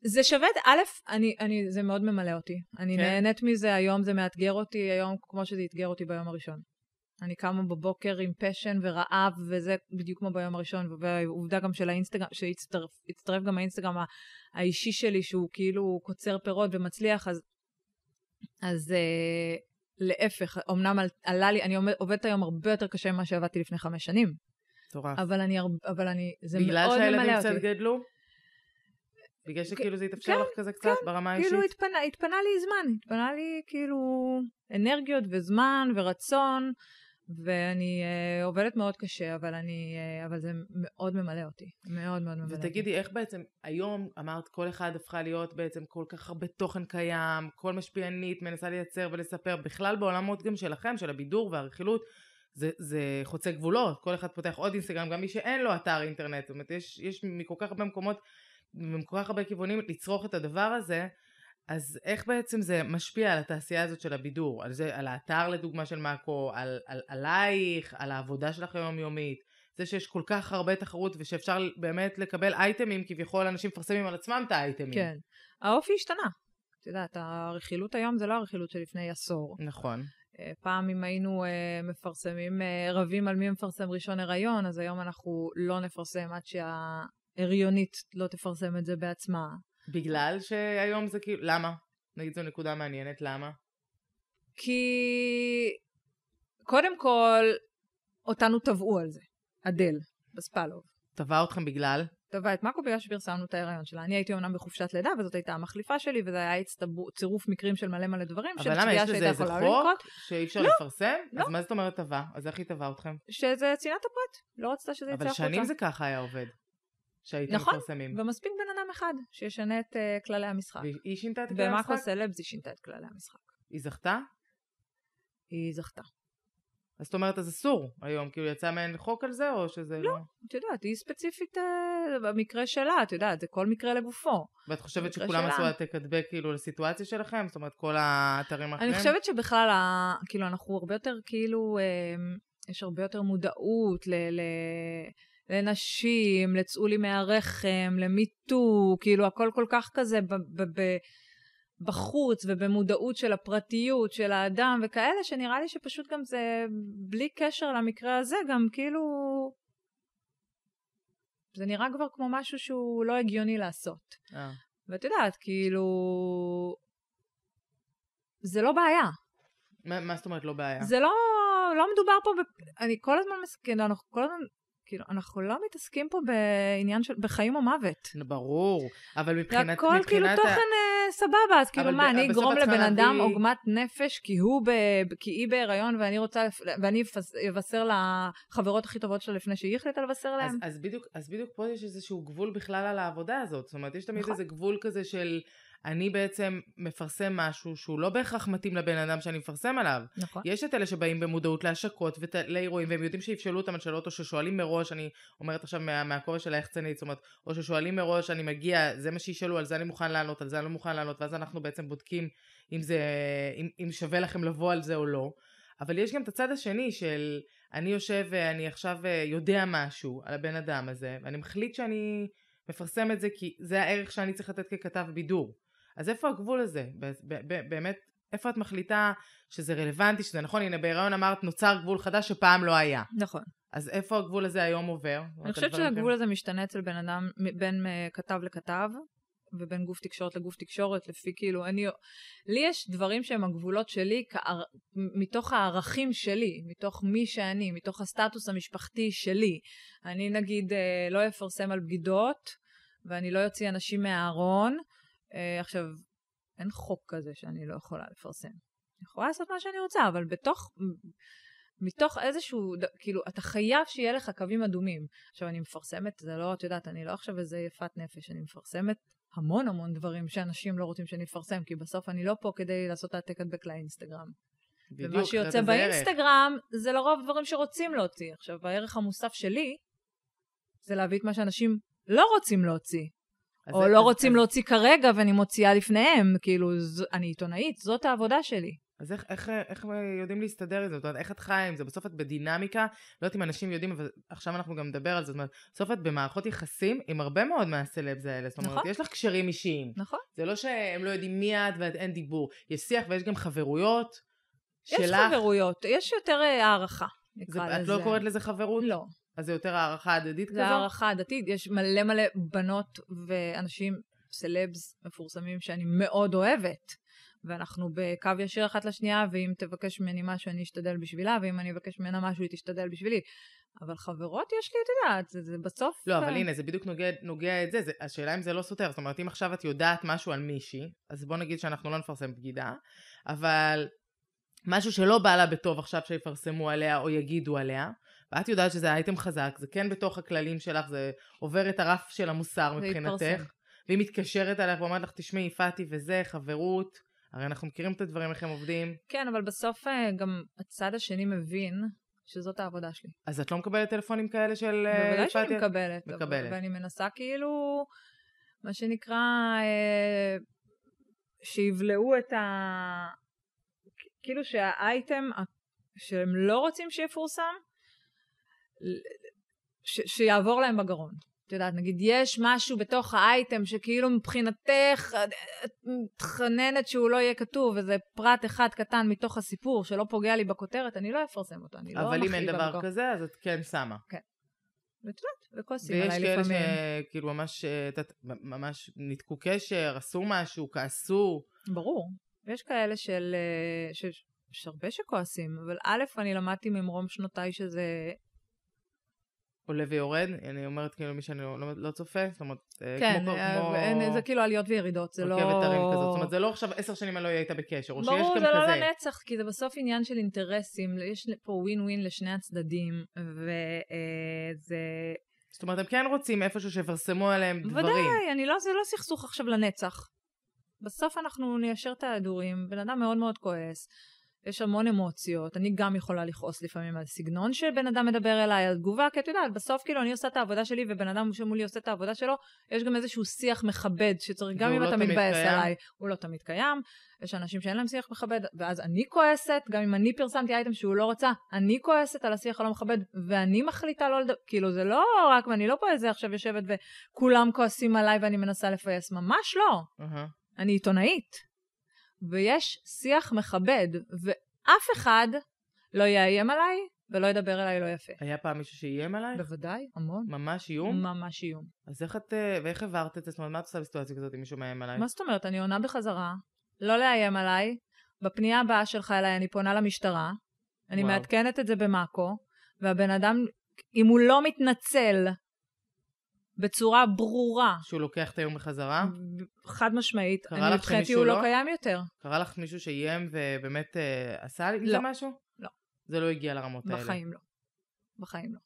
[SPEAKER 2] זה שווה, את- א', אני, אני, זה מאוד ממלא אותי. אני
[SPEAKER 1] כן?
[SPEAKER 2] נהנית מזה, היום זה מאתגר אותי, היום כמו שזה אתגר אותי ביום הראשון. אני קמה בבוקר עם פשן ורעב, וזה בדיוק כמו ביום הראשון, והעובדה גם של האינסטגרם, שהצטרף הצטרף גם האינסטגרם האישי שלי, שהוא כאילו קוצר פירות ומצליח, אז, אז אה, להפך, אמנם על, עלה לי, אני עובדת היום הרבה יותר קשה ממה שעבדתי לפני חמש שנים,
[SPEAKER 1] מטורף.
[SPEAKER 2] אבל אני, אבל אני, זה
[SPEAKER 1] בגלל
[SPEAKER 2] מאוד
[SPEAKER 1] שהילדים
[SPEAKER 2] ממלא
[SPEAKER 1] קצת
[SPEAKER 2] אותי.
[SPEAKER 1] גדלו? בגלל שכאילו זה התאפשר
[SPEAKER 2] כן,
[SPEAKER 1] לך כזה קצת ברמה האישית?
[SPEAKER 2] כאילו התפנה, התפנה לי זמן, התפנה לי כאילו אנרגיות וזמן ורצון, ואני uh, עובדת מאוד קשה, אבל אני, uh, אבל זה מאוד ממלא אותי, מאוד מאוד ממלא אותי.
[SPEAKER 1] ותגידי, איך בעצם, היום אמרת, כל אחד הפכה להיות בעצם כל כך הרבה תוכן קיים, כל משפיענית מנסה לייצר ולספר, בכלל בעולמות גם שלכם, של הבידור והרכילות, זה, זה חוצה גבולות, כל אחד פותח עוד אינסטגרם, גם מי שאין לו אתר אינטרנט, זאת אומרת, יש, יש מכל כך הרבה מקומות, מכל כך הרבה כיוונים לצרוך את הדבר הזה, אז איך בעצם זה משפיע על התעשייה הזאת של הבידור? על, זה, על האתר לדוגמה של מאקו, על, על, עלייך, על העבודה שלך היומיומית, זה שיש כל כך הרבה תחרות ושאפשר באמת לקבל אייטמים, כביכול אנשים מפרסמים על עצמם את האייטמים.
[SPEAKER 2] כן. האופי השתנה. את יודעת, הרכילות היום זה לא הרכילות של לפני עשור.
[SPEAKER 1] נכון.
[SPEAKER 2] אה, פעם אם היינו אה, מפרסמים, אה, רבים על מי מפרסם ראשון הריון, אז היום אנחנו לא נפרסם עד שההריונית לא תפרסם את זה בעצמה.
[SPEAKER 1] בגלל שהיום זה כאילו, למה? נגיד זו נקודה מעניינת, למה?
[SPEAKER 2] כי קודם כל, אותנו תבעו על זה, אדל, בספלוב.
[SPEAKER 1] תבע אתכם בגלל?
[SPEAKER 2] תבע את מאקו בגלל שפרסמנו את ההיריון שלה. אני הייתי אומנם בחופשת לידה, וזאת הייתה המחליפה שלי, וזה היה הצטבור, צירוף מקרים של מלא מלא דברים,
[SPEAKER 1] אבל למה, יש לזה איזה חוק שאי אפשר
[SPEAKER 2] לא,
[SPEAKER 1] לפרסם?
[SPEAKER 2] לא.
[SPEAKER 1] אז מה זאת אומרת תבע? אז איך היא תבעה אתכם?
[SPEAKER 2] שזה צנעת הפרט, לא רצתה שזה יצא
[SPEAKER 1] אבל
[SPEAKER 2] החוצה.
[SPEAKER 1] שנים זה ככה היה עובד. שהייתם
[SPEAKER 2] נכון,
[SPEAKER 1] מפרסמים.
[SPEAKER 2] ומספיק בן אדם אחד שישנה את uh, כללי המשחק.
[SPEAKER 1] והיא שינתה את
[SPEAKER 2] ומאקו
[SPEAKER 1] המשחק?
[SPEAKER 2] סלבס היא שינתה את כללי המשחק.
[SPEAKER 1] היא זכתה?
[SPEAKER 2] היא זכתה.
[SPEAKER 1] אז זאת אומרת, אז אסור היום, כאילו יצא מעין חוק על זה, או שזה לא?
[SPEAKER 2] את יודעת, היא ספציפית uh, במקרה שלה, את יודעת, זה כל מקרה לגופו.
[SPEAKER 1] ואת חושבת שכולם
[SPEAKER 2] שלה.
[SPEAKER 1] עשו העתק הדבק כאילו לסיטואציה שלכם? זאת אומרת, כל האתרים האחרים?
[SPEAKER 2] אני חושבת שבכלל, ה- כאילו, אנחנו הרבה יותר, כאילו, אה, יש הרבה יותר מודעות ל... ל... לנשים, לצאו לי מהרחם, למיטו, כאילו הכל כל כך כזה ב- ב- ב- בחוץ ובמודעות של הפרטיות של האדם וכאלה, שנראה לי שפשוט גם זה, בלי קשר למקרה הזה, גם כאילו... זה נראה כבר כמו משהו שהוא לא הגיוני לעשות.
[SPEAKER 1] אה.
[SPEAKER 2] ואת יודעת, כאילו... זה לא בעיה.
[SPEAKER 1] מה מה זאת אומרת לא בעיה?
[SPEAKER 2] זה לא, לא מדובר פה, ב... אני כל הזמן מסכים, אנחנו כל הזמן, כאילו, אנחנו לא מתעסקים פה בעניין של, בחיים או מוות.
[SPEAKER 1] ברור, אבל
[SPEAKER 2] זה
[SPEAKER 1] מבחינת...
[SPEAKER 2] הכל כאילו
[SPEAKER 1] מבחינת
[SPEAKER 2] תוכן
[SPEAKER 1] ה-
[SPEAKER 2] אה, סבבה, אז כאילו מה,
[SPEAKER 1] ב-
[SPEAKER 2] אני אגרום לבן אדם עוגמת נפש כי הוא ב... כי היא בהיריון ואני רוצה, ואני אבשר לחברות הכי טובות שלה לפני שהיא החליטה לבשר
[SPEAKER 1] אז,
[SPEAKER 2] להם?
[SPEAKER 1] אז, בדיוק, אז בדיוק פה יש איזשהו גבול בכלל על העבודה הזאת. זאת אומרת, יש תמיד
[SPEAKER 2] נכון.
[SPEAKER 1] איזה גבול כזה של אני בעצם מפרסם משהו שהוא לא בהכרח מתאים לבן אדם שאני מפרסם עליו.
[SPEAKER 2] נכון.
[SPEAKER 1] יש את אלה שבאים במודעות להשקות ולאירועים, והם יודעים שיפשלו אותם על שאלות, או ששואלים מראש, אני אומרת עכשיו מה, מהכובע של היחצנית, זאת אומרת, או ששואלים מראש, אני מגיע, זה מה שישאלו, על זה אני מוכן לענות, על זה אני לא מוכן לענות, ואז אנחנו בעצם בודקים אם זה, אם, אם שווה לכם לבוא על זה או לא. אבל יש גם את הצד השני של אני יושב ואני עכשיו אה, יודע משהו על הבן אדם הזה, ואני מחליט שאני מפרסם את זה כי זה הערך שאני צריך לתת ככתב בידור. אז איפה הגבול הזה? ב- ב- ב- באמת, איפה את מחליטה שזה רלוונטי, שזה נכון? הנה בהיריון אמרת נוצר גבול חדש שפעם לא היה.
[SPEAKER 2] נכון.
[SPEAKER 1] אז איפה הגבול הזה היום עובר?
[SPEAKER 2] אני חושבת שהגבול הזה משתנה אצל בן אדם, בין אה, כתב לכתב, ובין גוף תקשורת לגוף תקשורת, לפי כאילו, אני, לי יש דברים שהם הגבולות שלי, כער, מתוך הערכים שלי, מתוך מי שאני, מתוך הסטטוס המשפחתי שלי. אני נגיד אה, לא אפרסם על בגידות, ואני לא אוציא אנשים מהארון. אה, עכשיו, אין חוק כזה שאני לא יכולה לפרסם. אני יכולה לעשות מה שאני רוצה, אבל בתוך, מתוך איזשהו, כאילו, אתה חייב שיהיה לך קווים אדומים. עכשיו, אני מפרסמת, זה לא, את יודעת, אני לא עכשיו איזה יפת נפש, אני מפרסמת המון המון דברים שאנשים לא רוצים שאני אפרסם, כי בסוף אני לא פה כדי לעשות העתק הדבק לאינסטגרם.
[SPEAKER 1] בדיוק,
[SPEAKER 2] ומה שיוצא
[SPEAKER 1] זה ערך.
[SPEAKER 2] באינסטגרם, זה לרוב דברים שרוצים להוציא. עכשיו, הערך המוסף שלי, זה להביא את מה שאנשים לא רוצים להוציא. או
[SPEAKER 1] זה-
[SPEAKER 2] לא
[SPEAKER 1] אז-
[SPEAKER 2] רוצים
[SPEAKER 1] אז-
[SPEAKER 2] להוציא כרגע ואני מוציאה לפניהם, כאילו, ז- אני עיתונאית, זאת העבודה שלי.
[SPEAKER 1] אז איך, איך, איך יודעים להסתדר עם זה? זאת אומרת, איך את חיה עם זה? בסוף את בדינמיקה, לא יודעת אם אנשים יודעים, אבל עכשיו אנחנו גם נדבר על זה. זאת אומרת, בסוף את במערכות יחסים עם הרבה מאוד מהסלבס האלה. זאת אומרת,
[SPEAKER 2] נכון.
[SPEAKER 1] יש לך קשרים אישיים.
[SPEAKER 2] נכון?
[SPEAKER 1] זה לא שהם לא יודעים מי את ואין דיבור. יש שיח ויש גם חברויות
[SPEAKER 2] יש
[SPEAKER 1] שלך.
[SPEAKER 2] חברויות, יש יותר אה, הערכה,
[SPEAKER 1] זה, את
[SPEAKER 2] לזה.
[SPEAKER 1] לא קוראת לזה חברות?
[SPEAKER 2] לא.
[SPEAKER 1] אז זה יותר הערכה הדדית
[SPEAKER 2] זה
[SPEAKER 1] כזו?
[SPEAKER 2] הערכה הדתית, יש מלא מלא בנות ואנשים, סלבס מפורסמים שאני מאוד אוהבת. ואנחנו בקו ישיר אחת לשנייה, ואם תבקש ממני משהו אני אשתדל בשבילה, ואם אני אבקש ממנה משהו היא תשתדל בשבילי. אבל חברות יש לי, את יודעת, זה, זה בסוף...
[SPEAKER 1] לא, אבל
[SPEAKER 2] אה,
[SPEAKER 1] הנה, זה בדיוק נוגע, נוגע את זה. זה. השאלה אם זה לא סותר. זאת אומרת, אם עכשיו את יודעת משהו על מישהי, אז בוא נגיד שאנחנו לא נפרסם בגידה, אבל משהו שלא בא לה בטוב עכשיו שיפרסמו עליה או יגידו עליה, ואת יודעת שזה אייטם חזק, זה כן בתוך הכללים שלך, זה עובר את הרף של המוסר מבחינתך. והיא מתקשרת אליך ואומרת לך, תשמעי, יפעתי וזה, חברות, הרי אנחנו מכירים את הדברים, איך הם עובדים,
[SPEAKER 2] כן, אבל בסוף אה, גם הצד השני מבין שזאת העבודה שלי.
[SPEAKER 1] אז את לא מקבלת טלפונים כאלה של אה,
[SPEAKER 2] בוודאי שאני
[SPEAKER 1] יפעתי?
[SPEAKER 2] מקבלת.
[SPEAKER 1] מקבלת.
[SPEAKER 2] ואני מנסה כאילו, מה שנקרא, אה, שיבלעו את ה... כאילו שהאייטם שהם לא רוצים שיפורסם, ש- שיעבור להם בגרון. את יודעת, נגיד יש משהו בתוך האייטם שכאילו מבחינתך את מתחננת שהוא לא יהיה כתוב, וזה פרט אחד קטן מתוך הסיפור שלא פוגע לי בכותרת, אני לא אפרסם אותו, אני לא
[SPEAKER 1] אבל אם אין דבר
[SPEAKER 2] בכוח.
[SPEAKER 1] כזה, אז את כן שמה.
[SPEAKER 2] ואת יודעת, וכועסים
[SPEAKER 1] ויש
[SPEAKER 2] עליי
[SPEAKER 1] כאלה
[SPEAKER 2] לפעמים.
[SPEAKER 1] שכאילו ממש, אה, ממש ניתקו קשר, עשו משהו, כעסו.
[SPEAKER 2] ברור. יש כאלה של... אה, ש... יש הרבה שכועסים, אבל א', אני למדתי ממרום שנותיי שזה...
[SPEAKER 1] עולה ויורד, אני אומרת כאילו מי שאני לא, לא, לא צופה, זאת אומרת, אה,
[SPEAKER 2] כן,
[SPEAKER 1] כמו,
[SPEAKER 2] אה,
[SPEAKER 1] כמו
[SPEAKER 2] אין- זה כאילו עליות וירידות, זה לא...
[SPEAKER 1] רכבת הרים כזאת, זאת אומרת, זה לא עכשיו עשר שנים אני לא אהיה איתה בקשר, או שיש
[SPEAKER 2] ברור,
[SPEAKER 1] גם
[SPEAKER 2] זה לא
[SPEAKER 1] כזה.
[SPEAKER 2] לנצח, כי זה בסוף עניין של אינטרסים, יש פה ווין ווין לשני הצדדים, וזה...
[SPEAKER 1] זאת אומרת, הם כן רוצים איפשהו שיפרסמו עליהם דברים.
[SPEAKER 2] ודאי, אני לא, זה לא סכסוך עכשיו לנצח. בסוף אנחנו ניישר את ההדורים, בן אדם מאוד מאוד כועס, יש המון אמוציות, אני גם יכולה לכעוס לפעמים על סגנון שבן אדם מדבר אליי, על תגובה, כי את יודעת, בסוף כאילו אני עושה את העבודה שלי ובן אדם שמולי עושה את העבודה שלו, יש גם איזשהו שיח מכבד שצריך, גם אם
[SPEAKER 1] לא
[SPEAKER 2] אתה מתבאס
[SPEAKER 1] קיים.
[SPEAKER 2] עליי, הוא לא תמיד קיים, יש אנשים שאין להם שיח מכבד, ואז אני כועסת, גם אם אני פרסמתי אייטם שהוא לא רצה, אני כועסת על השיח הלא מכבד, ואני מחליטה לא לדבר, כאילו זה לא רק, ואני לא פה איזה עכשיו יושבת וכולם כועסים עליי ואני מנסה לפייס, ממש לא.
[SPEAKER 1] אהה.
[SPEAKER 2] אני עיתונאית, ויש שיח מכבד, ואף אחד לא יאיים עליי ולא ידבר אליי לא יפה.
[SPEAKER 1] היה פעם מישהו שאיים עלייך?
[SPEAKER 2] בוודאי, המון.
[SPEAKER 1] ממש איום?
[SPEAKER 2] ממש איום.
[SPEAKER 1] אז איך את, אה, ואיך העברת את אומרת, מה את עושה בסיטואציה כזאת אם מישהו מאיים עלייך?
[SPEAKER 2] מה זאת אומרת? אני עונה בחזרה, לא לאיים עליי, בפנייה הבאה שלך אליי אני פונה למשטרה, אני
[SPEAKER 1] וואו.
[SPEAKER 2] מעדכנת את זה במאקו, והבן אדם, אם הוא לא מתנצל בצורה ברורה,
[SPEAKER 1] שהוא לוקח את האיום בחזרה?
[SPEAKER 2] חד משמעית,
[SPEAKER 1] קרה
[SPEAKER 2] אני
[SPEAKER 1] לך
[SPEAKER 2] מבחינתי
[SPEAKER 1] שמישהו
[SPEAKER 2] הוא לא
[SPEAKER 1] לא?
[SPEAKER 2] קיים יותר.
[SPEAKER 1] קרה לך מישהו שאיים ובאמת אה, עשה עם
[SPEAKER 2] לא.
[SPEAKER 1] זה משהו?
[SPEAKER 2] לא.
[SPEAKER 1] זה לא הגיע לרמות האלה.
[SPEAKER 2] בחיים לא. בחיים לא.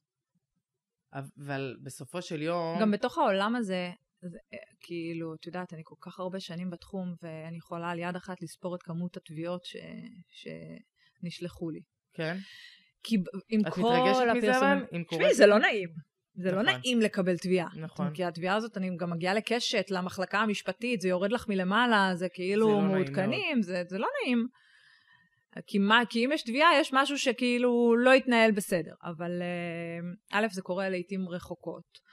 [SPEAKER 1] אבל בסופו של יום...
[SPEAKER 2] גם בתוך העולם הזה, זה, אה, כאילו, את יודעת, אני כל כך הרבה שנים בתחום, ואני יכולה על יד אחת לספור את כמות התביעות ש... שנשלחו לי.
[SPEAKER 1] כן?
[SPEAKER 2] כי עם
[SPEAKER 1] את
[SPEAKER 2] כל
[SPEAKER 1] מתרגשת מזה
[SPEAKER 2] הפרסומים...
[SPEAKER 1] אבל?
[SPEAKER 2] תשמעי, זה לא נעים. זה לא
[SPEAKER 1] נכון.
[SPEAKER 2] נעים לקבל תביעה.
[SPEAKER 1] נכון.
[SPEAKER 2] כי התביעה הזאת, אני גם מגיעה לקשת, למחלקה המשפטית, זה יורד לך מלמעלה, זה כאילו
[SPEAKER 1] זה לא
[SPEAKER 2] מעודכנים, זה, זה לא נעים. כי, מה, כי אם יש תביעה, יש משהו שכאילו לא יתנהל בסדר. אבל אה, א', זה קורה לעיתים רחוקות.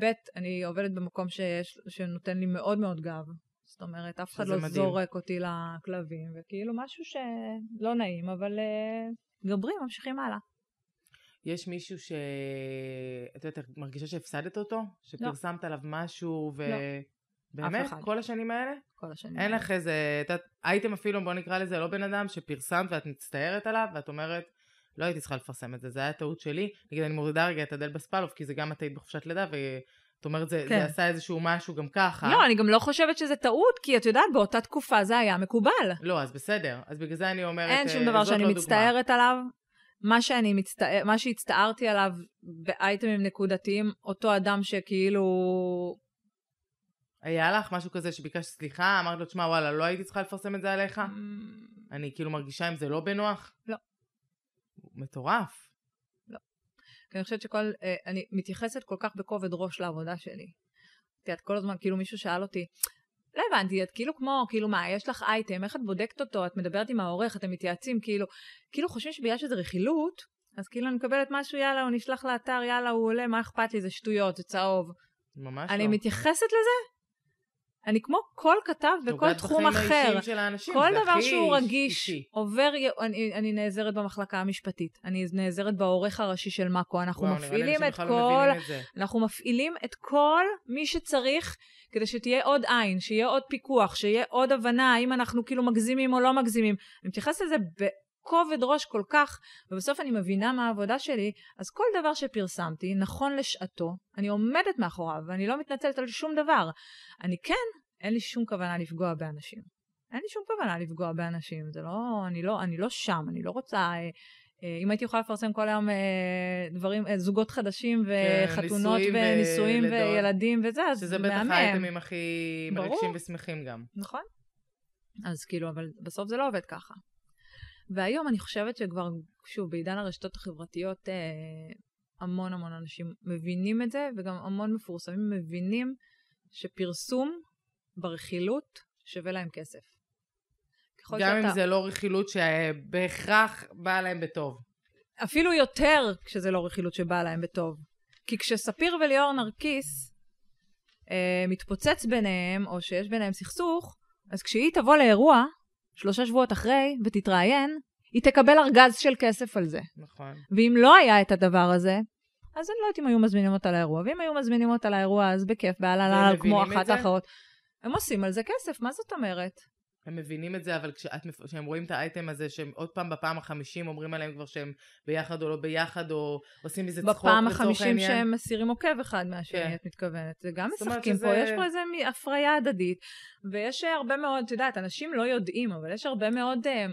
[SPEAKER 2] ב', אני עובדת במקום שיש, שנותן לי מאוד מאוד גב. זאת אומרת, אף אחד לא
[SPEAKER 1] מדהים.
[SPEAKER 2] זורק אותי לכלבים, וכאילו משהו שלא נעים, אבל אה, גברים, ממשיכים הלאה.
[SPEAKER 1] יש מישהו ש... את יודעת, את מרגישה שהפסדת אותו? שפרסמת עליו משהו ו...
[SPEAKER 2] לא.
[SPEAKER 1] באמת?
[SPEAKER 2] אחד.
[SPEAKER 1] כל השנים האלה?
[SPEAKER 2] כל השנים.
[SPEAKER 1] אין לך איזה... את הייתם אפילו, בוא נקרא לזה, לא בן אדם שפרסמת ואת מצטערת עליו, ואת אומרת, לא הייתי צריכה לפרסם את זה, זה היה טעות שלי. נגיד, אני מורידה רגע את אדל בספלוב, כי זה גם את היית בחופשת לידה, ואת אומרת, זה,
[SPEAKER 2] כן.
[SPEAKER 1] זה עשה איזשהו משהו גם ככה.
[SPEAKER 2] לא, אני גם לא חושבת שזה טעות, כי את יודעת, באותה תקופה זה היה מקובל.
[SPEAKER 1] לא, אז בסדר. אז בגלל זה אני אומרת,
[SPEAKER 2] אין שום
[SPEAKER 1] אה,
[SPEAKER 2] דבר
[SPEAKER 1] זאת
[SPEAKER 2] שאני
[SPEAKER 1] לא דוגמה.
[SPEAKER 2] מצטערת עליו. מה שאני מצטער, מה שהצטערתי עליו באייטמים נקודתיים, אותו אדם שכאילו...
[SPEAKER 1] היה לך משהו כזה שביקשת סליחה, אמרת לו, תשמע, וואלה, לא הייתי צריכה לפרסם את זה עליך?
[SPEAKER 2] אמ,
[SPEAKER 1] אני כאילו מרגישה עם זה לא בנוח?
[SPEAKER 2] לא.
[SPEAKER 1] מטורף.
[SPEAKER 2] כי אני חושבת שכל... אה, אני מתייחסת כל כך בכובד ראש לעבודה שלי. את יודעת, כל הזמן, כאילו מישהו שאל אותי, לא הבנתי, את כאילו כמו, כאילו מה, יש לך אייטם, איך את בודקת אותו, את מדברת עם העורך, אתם מתייעצים, כאילו, כאילו חושבים שבגלל שזה רכילות, אז כאילו אני מקבלת משהו, יאללה, הוא נשלח לאתר, יאללה, הוא עולה, מה אכפת לי, זה שטויות, זה צהוב.
[SPEAKER 1] ממש
[SPEAKER 2] אני
[SPEAKER 1] לא.
[SPEAKER 2] מתייחסת לזה, אני כמו כל כתב בכל תחום אחר.
[SPEAKER 1] של האנשים,
[SPEAKER 2] כל דבר שהוא רגיש,
[SPEAKER 1] אישי.
[SPEAKER 2] עובר, אני, אני נעזרת במחלקה המשפטית, אני נעזרת בעורך הראשי של מאקו, אנחנו
[SPEAKER 1] וואו,
[SPEAKER 2] מפעילים את כל,
[SPEAKER 1] לא מבינים את.
[SPEAKER 2] אנחנו מפעילים את כל מי שצריך כדי שתהיה עוד עין, שיהיה עוד פיקוח, שיהיה עוד הבנה האם אנחנו כאילו מגזימים או לא מגזימים. אני מתייחסת לזה בכובד ראש כל כך, ובסוף אני מבינה מה העבודה שלי, אז כל דבר שפרסמתי, נכון לשעתו, אני עומדת מאחוריו, ואני לא מתנצלת על שום דבר. אני כן, אין לי שום כוונה לפגוע באנשים. אין לי שום כוונה לפגוע באנשים, זה לא, אני לא, אני לא שם, אני לא רוצה, אה, אה, אם הייתי יכולה לפרסם כל היום אה, דברים, אה, זוגות חדשים וחתונות
[SPEAKER 1] נישואים
[SPEAKER 2] ונישואים
[SPEAKER 1] ולידות.
[SPEAKER 2] וילדים וזה, אז
[SPEAKER 1] שזה בטח
[SPEAKER 2] מהמם.
[SPEAKER 1] האייטמים הכי. מרגשים ושמחים גם.
[SPEAKER 2] נכון. אז כאילו, אבל בסוף זה לא עובד ככה. והיום אני חושבת שכבר, שוב, בעידן הרשתות החברתיות, אה, המון המון אנשים מבינים את זה, וגם המון מפורסמים מבינים שפרסום ברכילות שווה להם כסף.
[SPEAKER 1] גם אם
[SPEAKER 2] שאתה-
[SPEAKER 1] זה לא רכילות שבהכרח באה להם בטוב.
[SPEAKER 2] אפילו יותר כשזה לא רכילות שבאה להם בטוב. כי כשספיר וליאור נרקיס אה, מתפוצץ ביניהם, או שיש ביניהם סכסוך, אז כשהיא תבוא לאירוע, שלושה שבועות אחרי, ותתראיין, היא תקבל ארגז של כסף על זה.
[SPEAKER 1] נכון.
[SPEAKER 2] ואם לא היה את הדבר הזה, אז אני לא יודעת אם היו מזמינים אותה לאירוע. ואם היו מזמינים אותה לאירוע, אז בכיף, באללה כמו אחת? האחרות. הם עושים על זה כסף, מה זאת אומרת?
[SPEAKER 1] הם מבינים את זה, אבל כשאת, כשהם רואים את האייטם הזה, שהם עוד פעם בפעם החמישים אומרים עליהם כבר שהם ביחד או לא ביחד, או עושים מזה צחוק
[SPEAKER 2] בפעם
[SPEAKER 1] לצורך
[SPEAKER 2] החמישים
[SPEAKER 1] העניין.
[SPEAKER 2] שהם מסירים עוקב אחד מהשני,
[SPEAKER 1] כן.
[SPEAKER 2] את מתכוונת. זה גם משחקים
[SPEAKER 1] שזה-
[SPEAKER 2] פה, יש פה איזה הפריה הדדית. ויש הרבה מאוד, את יודעת, אנשים לא יודעים, אבל יש הרבה מאוד אה,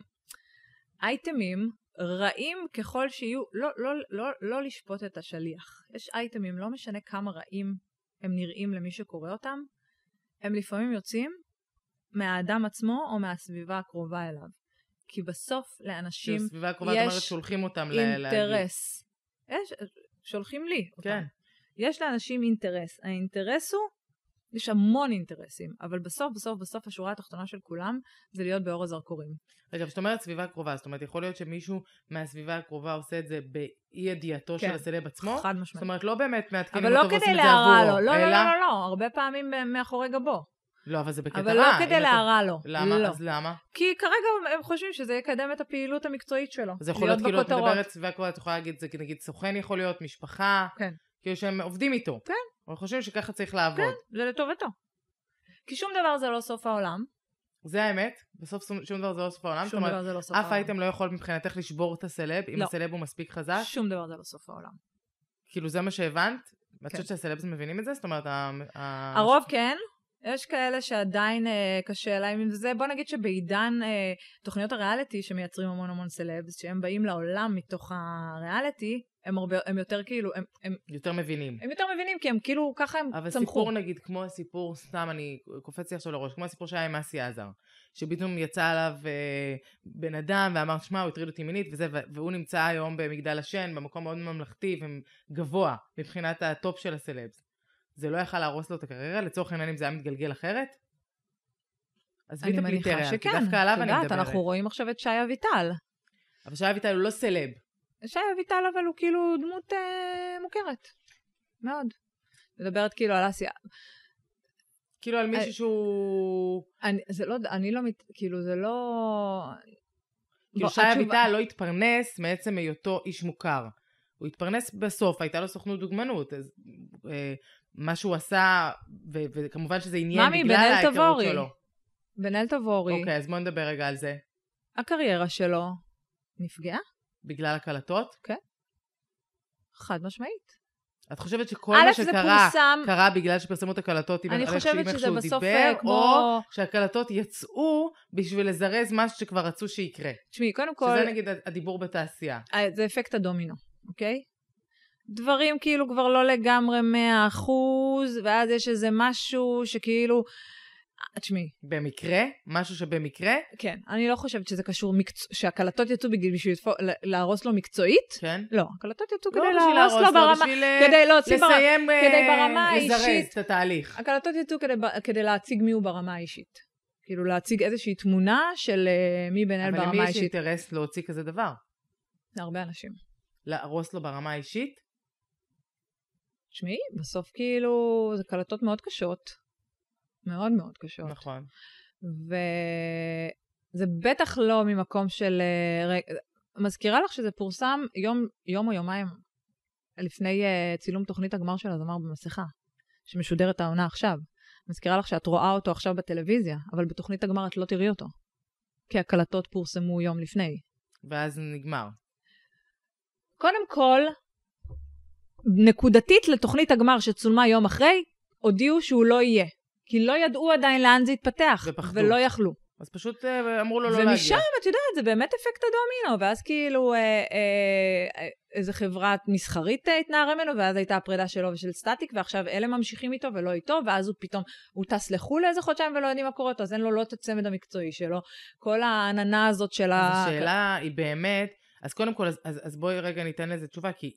[SPEAKER 2] אייטמים רעים ככל שיהיו, לא, לא, לא, לא לשפוט את השליח. יש אייטמים, לא משנה כמה רעים הם נראים למי שקורא אותם, הם לפעמים יוצאים מהאדם עצמו או מהסביבה הקרובה אליו. כי בסוף לאנשים
[SPEAKER 1] כאילו, סביבה הקרובה, את אומרת,
[SPEAKER 2] יש
[SPEAKER 1] שולחים אותם.
[SPEAKER 2] אינטרס. יש, שולחים לי אותם.
[SPEAKER 1] כן.
[SPEAKER 2] יש לאנשים אינטרס. האינטרס הוא, יש המון אינטרסים, אבל בסוף, בסוף, בסוף השורה התחתונה של כולם זה להיות באור הזרקורים.
[SPEAKER 1] רגע, כשאת אומרת סביבה קרובה, זאת אומרת, יכול להיות שמישהו מהסביבה הקרובה עושה את זה באי ידיעתו של
[SPEAKER 2] כן.
[SPEAKER 1] הסלב עצמו?
[SPEAKER 2] חד
[SPEAKER 1] זאת
[SPEAKER 2] משמעית.
[SPEAKER 1] אומרת, לא באמת מעדכנים
[SPEAKER 2] אבל
[SPEAKER 1] אותו
[SPEAKER 2] לא
[SPEAKER 1] ועושים
[SPEAKER 2] כדי
[SPEAKER 1] את זה
[SPEAKER 2] להרע
[SPEAKER 1] עבורו,
[SPEAKER 2] לו. לא, לא,
[SPEAKER 1] אלא...
[SPEAKER 2] לא, לא, לא, הרבה פעמים מאחורי גבו.
[SPEAKER 1] לא, אבל זה בקטע.
[SPEAKER 2] אבל לא כדי להרע לו.
[SPEAKER 1] למה?
[SPEAKER 2] לא.
[SPEAKER 1] אז למה?
[SPEAKER 2] כי כרגע הם חושבים שזה יקדם את הפעילות המקצועית שלו.
[SPEAKER 1] זה יכול להיות כאילו, את. מדברת סביבה את יכולה להגיד, זה נגיד סוכן יכול להיות, משפחה.
[SPEAKER 2] כן.
[SPEAKER 1] כאילו שהם עובדים איתו.
[SPEAKER 2] כן.
[SPEAKER 1] אבל חושבים שככה צריך לעבוד.
[SPEAKER 2] כן, זה לטובתו. כי שום דבר זה לא סוף העולם.
[SPEAKER 1] זה האמת, בסוף שום דבר זה לא סוף העולם.
[SPEAKER 2] שום דבר זה לא סוף
[SPEAKER 1] אף
[SPEAKER 2] העולם.
[SPEAKER 1] אייטם לא יכול מבחינתך לשבור את הסלב, אם
[SPEAKER 2] לא.
[SPEAKER 1] הסלב הוא מספיק חזק.
[SPEAKER 2] שום דבר זה לא סוף העולם.
[SPEAKER 1] כאילו זה מה שהבנת?
[SPEAKER 2] כן.
[SPEAKER 1] חושבת שהסלבס מבינים את זה? זאת אומרת,
[SPEAKER 2] הרוב כן. יש כאלה שעדיין אה, קשה להם עם זה. בוא נגיד שבעידן אה, תוכניות הריאליטי שמייצרים המון המון סלבס, שהם באים לעולם מתוך הריאליטי, הם, הרבה, הם יותר כאילו, הם, הם,
[SPEAKER 1] יותר מבינים.
[SPEAKER 2] הם יותר מבינים, כי הם כאילו, ככה הם
[SPEAKER 1] אבל
[SPEAKER 2] צמחו.
[SPEAKER 1] סיפור נגיד כמו הסיפור, סתם אני קופץ לי עכשיו לראש, כמו הסיפור שהיה עם אסי עזר, שפתאום יצא עליו אה, בן אדם ואמר, שמע, הוא הטריד אותי מינית וזה, והוא נמצא היום במגדל השן, במקום מאוד ממלכתי וגבוה מבחינת ה top של הסלבס. זה לא יכל להרוס לו את הקריירה? לצורך העניין אם זה היה מתגלגל אחרת? עזבי
[SPEAKER 2] אני
[SPEAKER 1] את
[SPEAKER 2] מניחה
[SPEAKER 1] הפליטריה, כי. דווקא עליו אני מדברת.
[SPEAKER 2] אנחנו רואים עכשיו את שי אביטל.
[SPEAKER 1] אבל שי אביטל הוא לא סלב.
[SPEAKER 2] שי אביטל אבל הוא כאילו דמות אה, מוכרת. מאוד. מדברת כאילו על אסיה.
[SPEAKER 1] כאילו על
[SPEAKER 2] אה,
[SPEAKER 1] מישהו שהוא...
[SPEAKER 2] אני, זה לא, אני לא, מת, כאילו זה לא...
[SPEAKER 1] כאילו שי אביטל לא התפרנס מעצם היותו איש מוכר. הוא התפרנס בסוף, הייתה לו סוכנות דוגמנות, אז אה, מה שהוא עשה, ו- וכמובן שזה עניין
[SPEAKER 2] ממי,
[SPEAKER 1] בגלל ההיכרות
[SPEAKER 2] תבורי.
[SPEAKER 1] שלו.
[SPEAKER 2] בן אל תבורי,
[SPEAKER 1] אוקיי, אז בוא נדבר רגע על זה.
[SPEAKER 2] הקריירה שלו נפגעה,
[SPEAKER 1] בגלל הקלטות?
[SPEAKER 2] חד משמעית.
[SPEAKER 1] את חושבת שכל מה שקרה,
[SPEAKER 2] פורסם,
[SPEAKER 1] קרה בגלל שפרסמו את הקלטות עם
[SPEAKER 2] אני
[SPEAKER 1] איך שהוא
[SPEAKER 2] בסוף
[SPEAKER 1] דיבר,
[SPEAKER 2] אה,
[SPEAKER 1] או
[SPEAKER 2] כמו...
[SPEAKER 1] שהקלטות יצאו בשביל לזרז משהו שכבר רצו שיקרה.
[SPEAKER 2] תשמעי, קודם כל,
[SPEAKER 1] שזה נגיד הדיבור בתעשייה.
[SPEAKER 2] אה, זה אפקט הדומינו, אוקיי? דברים כאילו כבר לא לגמרי מאה אחוז, ואז יש איזה משהו שכאילו... אה, תשמעי,
[SPEAKER 1] במקרה, משהו שבמקרה,
[SPEAKER 2] כן, אני לא חושבת שזה קשור, מקצוע, שהקלטות יצאו בגלל בשביל לתפו- להרוס לו מקצועית.
[SPEAKER 1] כן?
[SPEAKER 2] לא, הקלטות יצאו
[SPEAKER 1] לא
[SPEAKER 2] כדי להרוס לו ברמה,
[SPEAKER 1] בשביל אה,
[SPEAKER 2] כדי ברמה,
[SPEAKER 1] לסיים, אה,
[SPEAKER 2] כדי ברמה
[SPEAKER 1] לזרז
[SPEAKER 2] האישית.
[SPEAKER 1] את התהליך.
[SPEAKER 2] הקלטות יצאו כדי, כדי להציג מי הוא ברמה האישית. כאילו להציג איזושהי תמונה של אה, מי בן אל
[SPEAKER 1] אבל למי
[SPEAKER 2] ברמה
[SPEAKER 1] יש
[SPEAKER 2] האישית.
[SPEAKER 1] אינטרס להוציא כזה דבר?
[SPEAKER 2] להרבה אנשים.
[SPEAKER 1] להרוס לו ברמה האישית?
[SPEAKER 2] תשמעי, בסוף כאילו, זה קלטות מאוד קשות. מאוד מאוד קשות.
[SPEAKER 1] נכון.
[SPEAKER 2] וזה בטח לא ממקום של... אה, מזכירה לך שזה פורסם יום, יום או יומיים לפני uh, צילום תוכנית הגמר של הזמר במסכה, שמשודרת העונה עכשיו. מזכירה לך שאת רואה אותו עכשיו בטלוויזיה, אבל בתוכנית הגמר את לא תראי אותו. כי הקלטות פורסמו יום לפני.
[SPEAKER 1] ואז נגמר.
[SPEAKER 2] קודם כל, נקודתית לתוכנית הגמר שצולמה יום אחרי, הודיעו שהוא לא יהיה. כי לא ידעו עדיין לאן זה יתפתח,
[SPEAKER 1] ופחדו.
[SPEAKER 2] ולא יכלו.
[SPEAKER 1] אז פשוט אה, אמרו לו לא להגיע.
[SPEAKER 2] ומשם, את יודעת, זה באמת אפקט הדומינו, ואז כאילו אה, אה, איזה חברה מסחרית אה, התנערה ממנו, ואז הייתה הפרידה שלו ושל סטטיק, ועכשיו אלה ממשיכים איתו ולא איתו, ואז הוא פתאום, הוא טס לחו"ל לאיזה חודשיים ולא יודעים מה קורה איתו, אז אין לו לא את הצמד המקצועי שלו. כל העננה הזאת של ה...
[SPEAKER 1] השאלה היא באמת, אז קודם כל, אז, אז, אז בואי רגע ניתן לזה תשובה, כי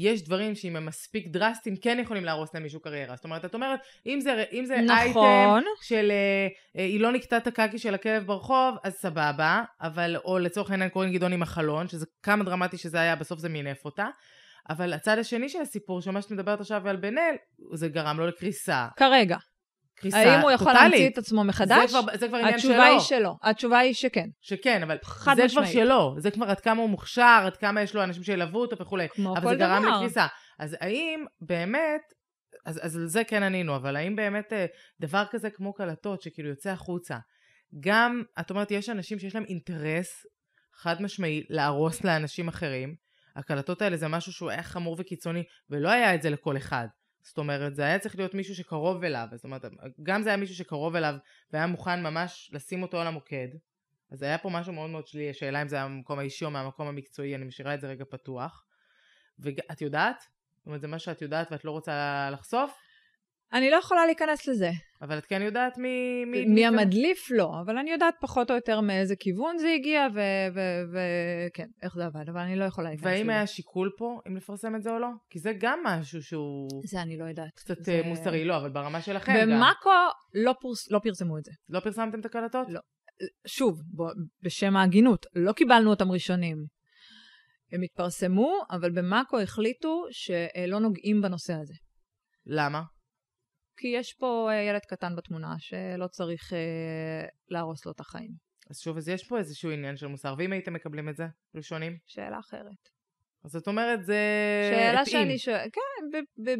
[SPEAKER 1] יש דברים שאם הם מספיק דרסטיים, כן יכולים להרוס למישהו קריירה. זאת אומרת, את אומרת, אם זה, אם זה
[SPEAKER 2] נכון.
[SPEAKER 1] אייטם של אה, אה, היא לא נקטה את הקקי של הכלב ברחוב, אז סבבה, אבל, או לצורך העניין קוראים גדעון עם החלון, שזה כמה דרמטי שזה היה, בסוף זה מינף אותה. אבל הצד השני של הסיפור, שמה שאת מדברת עכשיו על בן אל, זה גרם לו לקריסה.
[SPEAKER 2] כרגע.
[SPEAKER 1] קריסה טוטאלית.
[SPEAKER 2] האם הוא יכול להמציא את עצמו מחדש?
[SPEAKER 1] זה כבר, זה כבר עניין שלו.
[SPEAKER 2] התשובה היא שלא. התשובה היא שכן.
[SPEAKER 1] שכן, אבל
[SPEAKER 2] חד
[SPEAKER 1] זה
[SPEAKER 2] משמעית.
[SPEAKER 1] כבר שלו. זה כבר עד כמה הוא מוכשר, עד כמה יש לו אנשים שילוו אותו וכולי.
[SPEAKER 2] כמו
[SPEAKER 1] אבל
[SPEAKER 2] כל
[SPEAKER 1] זה גרם
[SPEAKER 2] דבר.
[SPEAKER 1] לקריסה. אז האם באמת, אז, אז על זה כן ענינו, אבל האם באמת אה, דבר כזה כמו קלטות שכאילו יוצא החוצה, גם, את אומרת, יש אנשים שיש להם אינטרס חד משמעי להרוס לאנשים אחרים, הקלטות האלה זה משהו שהוא היה חמור וקיצוני, ולא היה את זה לכל אחד. זאת אומרת, זה היה צריך להיות מישהו שקרוב אליו, זאת אומרת, גם זה היה מישהו שקרוב אליו והיה מוכן ממש לשים אותו על המוקד. אז היה פה משהו מאוד מאוד שלי, השאלה אם זה מהמקום האישי או מהמקום המקצועי, אני משאירה את זה רגע פתוח. ואת יודעת? זאת אומרת, זה מה שאת יודעת ואת לא רוצה לחשוף,
[SPEAKER 2] אני לא יכולה להיכנס לזה.
[SPEAKER 1] אבל את כן יודעת מי... מי,
[SPEAKER 2] מי? המדליף לא, אבל אני יודעת פחות או יותר מאיזה כיוון זה הגיע, וכן, איך זה עבד, אבל אני לא יכולה להיכנס לזה.
[SPEAKER 1] והאם היה שיקול פה אם לפרסם את זה או לא? כי זה גם משהו שהוא
[SPEAKER 2] זה אני לא יודעת.
[SPEAKER 1] קצת
[SPEAKER 2] זה...
[SPEAKER 1] אה, מוסרי, לא, אבל ברמה שלכם גם.
[SPEAKER 2] במאקו לא, פורס... לא פרסמו את זה.
[SPEAKER 1] לא פרסמתם את הקלטות?
[SPEAKER 2] לא. שוב, בוא, בשם ההגינות, לא קיבלנו אותם ראשונים. הם התפרסמו, אבל במאקו החליטו שלא נוגעים בנושא הזה.
[SPEAKER 1] למה?
[SPEAKER 2] כי יש פה אה, ילד קטן בתמונה שלא צריך אה, להרוס לו את החיים.
[SPEAKER 1] אז שוב, אז יש פה איזשהו עניין של מוסר, ואם הייתם מקבלים את זה, ראשונים?
[SPEAKER 2] שאלה אחרת.
[SPEAKER 1] אז זאת אומרת, זה
[SPEAKER 2] שאלה
[SPEAKER 1] התאים.
[SPEAKER 2] שאני שואלת, כן, ב... ב...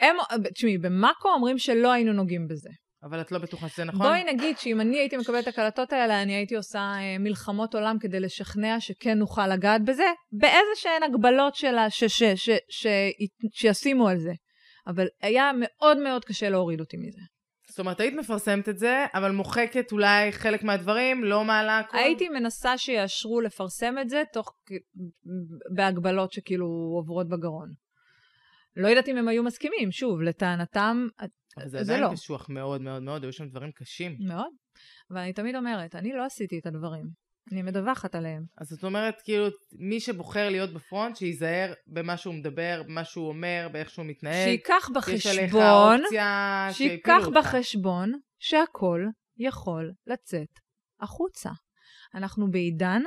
[SPEAKER 2] הם, תשמעי, במאקו אומרים שלא היינו נוגעים בזה.
[SPEAKER 1] אבל את לא בטוחה שזה נכון?
[SPEAKER 2] בואי נגיד שאם אני הייתי מקבלת את הקלטות האלה, אני הייתי עושה אה, מלחמות עולם כדי לשכנע שכן נוכל לגעת בזה, באיזה שהן הגבלות שלה ש, ש, ש, ש, שישימו על זה. אבל היה מאוד מאוד קשה להוריד אותי מזה.
[SPEAKER 1] זאת אומרת, היית מפרסמת את זה, אבל מוחקת אולי חלק מהדברים, לא מעלה הכל?
[SPEAKER 2] הייתי מנסה שיאשרו לפרסם את זה תוך בהגבלות שכאילו עוברות בגרון. לא יודעת אם הם היו מסכימים, שוב, לטענתם,
[SPEAKER 1] אבל זה
[SPEAKER 2] זה
[SPEAKER 1] עדיין
[SPEAKER 2] לא.
[SPEAKER 1] קשוח מאוד מאוד מאוד, היו שם דברים קשים.
[SPEAKER 2] מאוד. אבל אני תמיד אומרת, אני לא עשיתי את הדברים. אני מדווחת עליהם.
[SPEAKER 1] אז זאת אומרת, כאילו, מי שבוחר להיות בפרונט, שייזהר במה שהוא מדבר, במה שהוא אומר, באיך שהוא מתנהג.
[SPEAKER 2] שייקח בחשבון, שייקח. בחשבון שהכל יכול לצאת החוצה. אנחנו בעידן,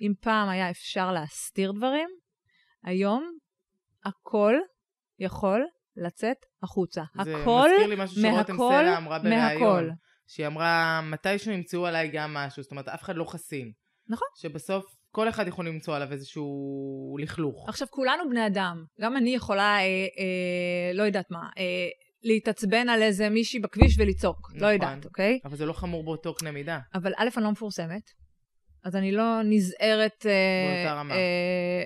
[SPEAKER 2] אם פעם היה אפשר להסתיר דברים, היום הכל יכול לצאת החוצה.
[SPEAKER 1] זה
[SPEAKER 2] הכל
[SPEAKER 1] מזכיר לי משהו שרותם
[SPEAKER 2] מהכל,
[SPEAKER 1] סלע אמרה בריאיון.
[SPEAKER 2] מהכל.
[SPEAKER 1] שהיא אמרה, מתישהו ימצאו עליי גם משהו, זאת אומרת, אף אחד לא חסין.
[SPEAKER 2] נכון.
[SPEAKER 1] שבסוף כל אחד יכול למצוא עליו איזשהו לכלוך.
[SPEAKER 2] עכשיו, כולנו בני אדם. גם אני יכולה, אה, אה, לא יודעת מה, אה, להתעצבן על איזה מישהי בכביש ולצעוק.
[SPEAKER 1] נכון.
[SPEAKER 2] לא יודעת, אוקיי?
[SPEAKER 1] אבל זה לא חמור באותו קנה מידה.
[SPEAKER 2] אבל א', אני לא מפורסמת, אז אני לא נזהרת אה,
[SPEAKER 1] באותה רמה.
[SPEAKER 2] אה,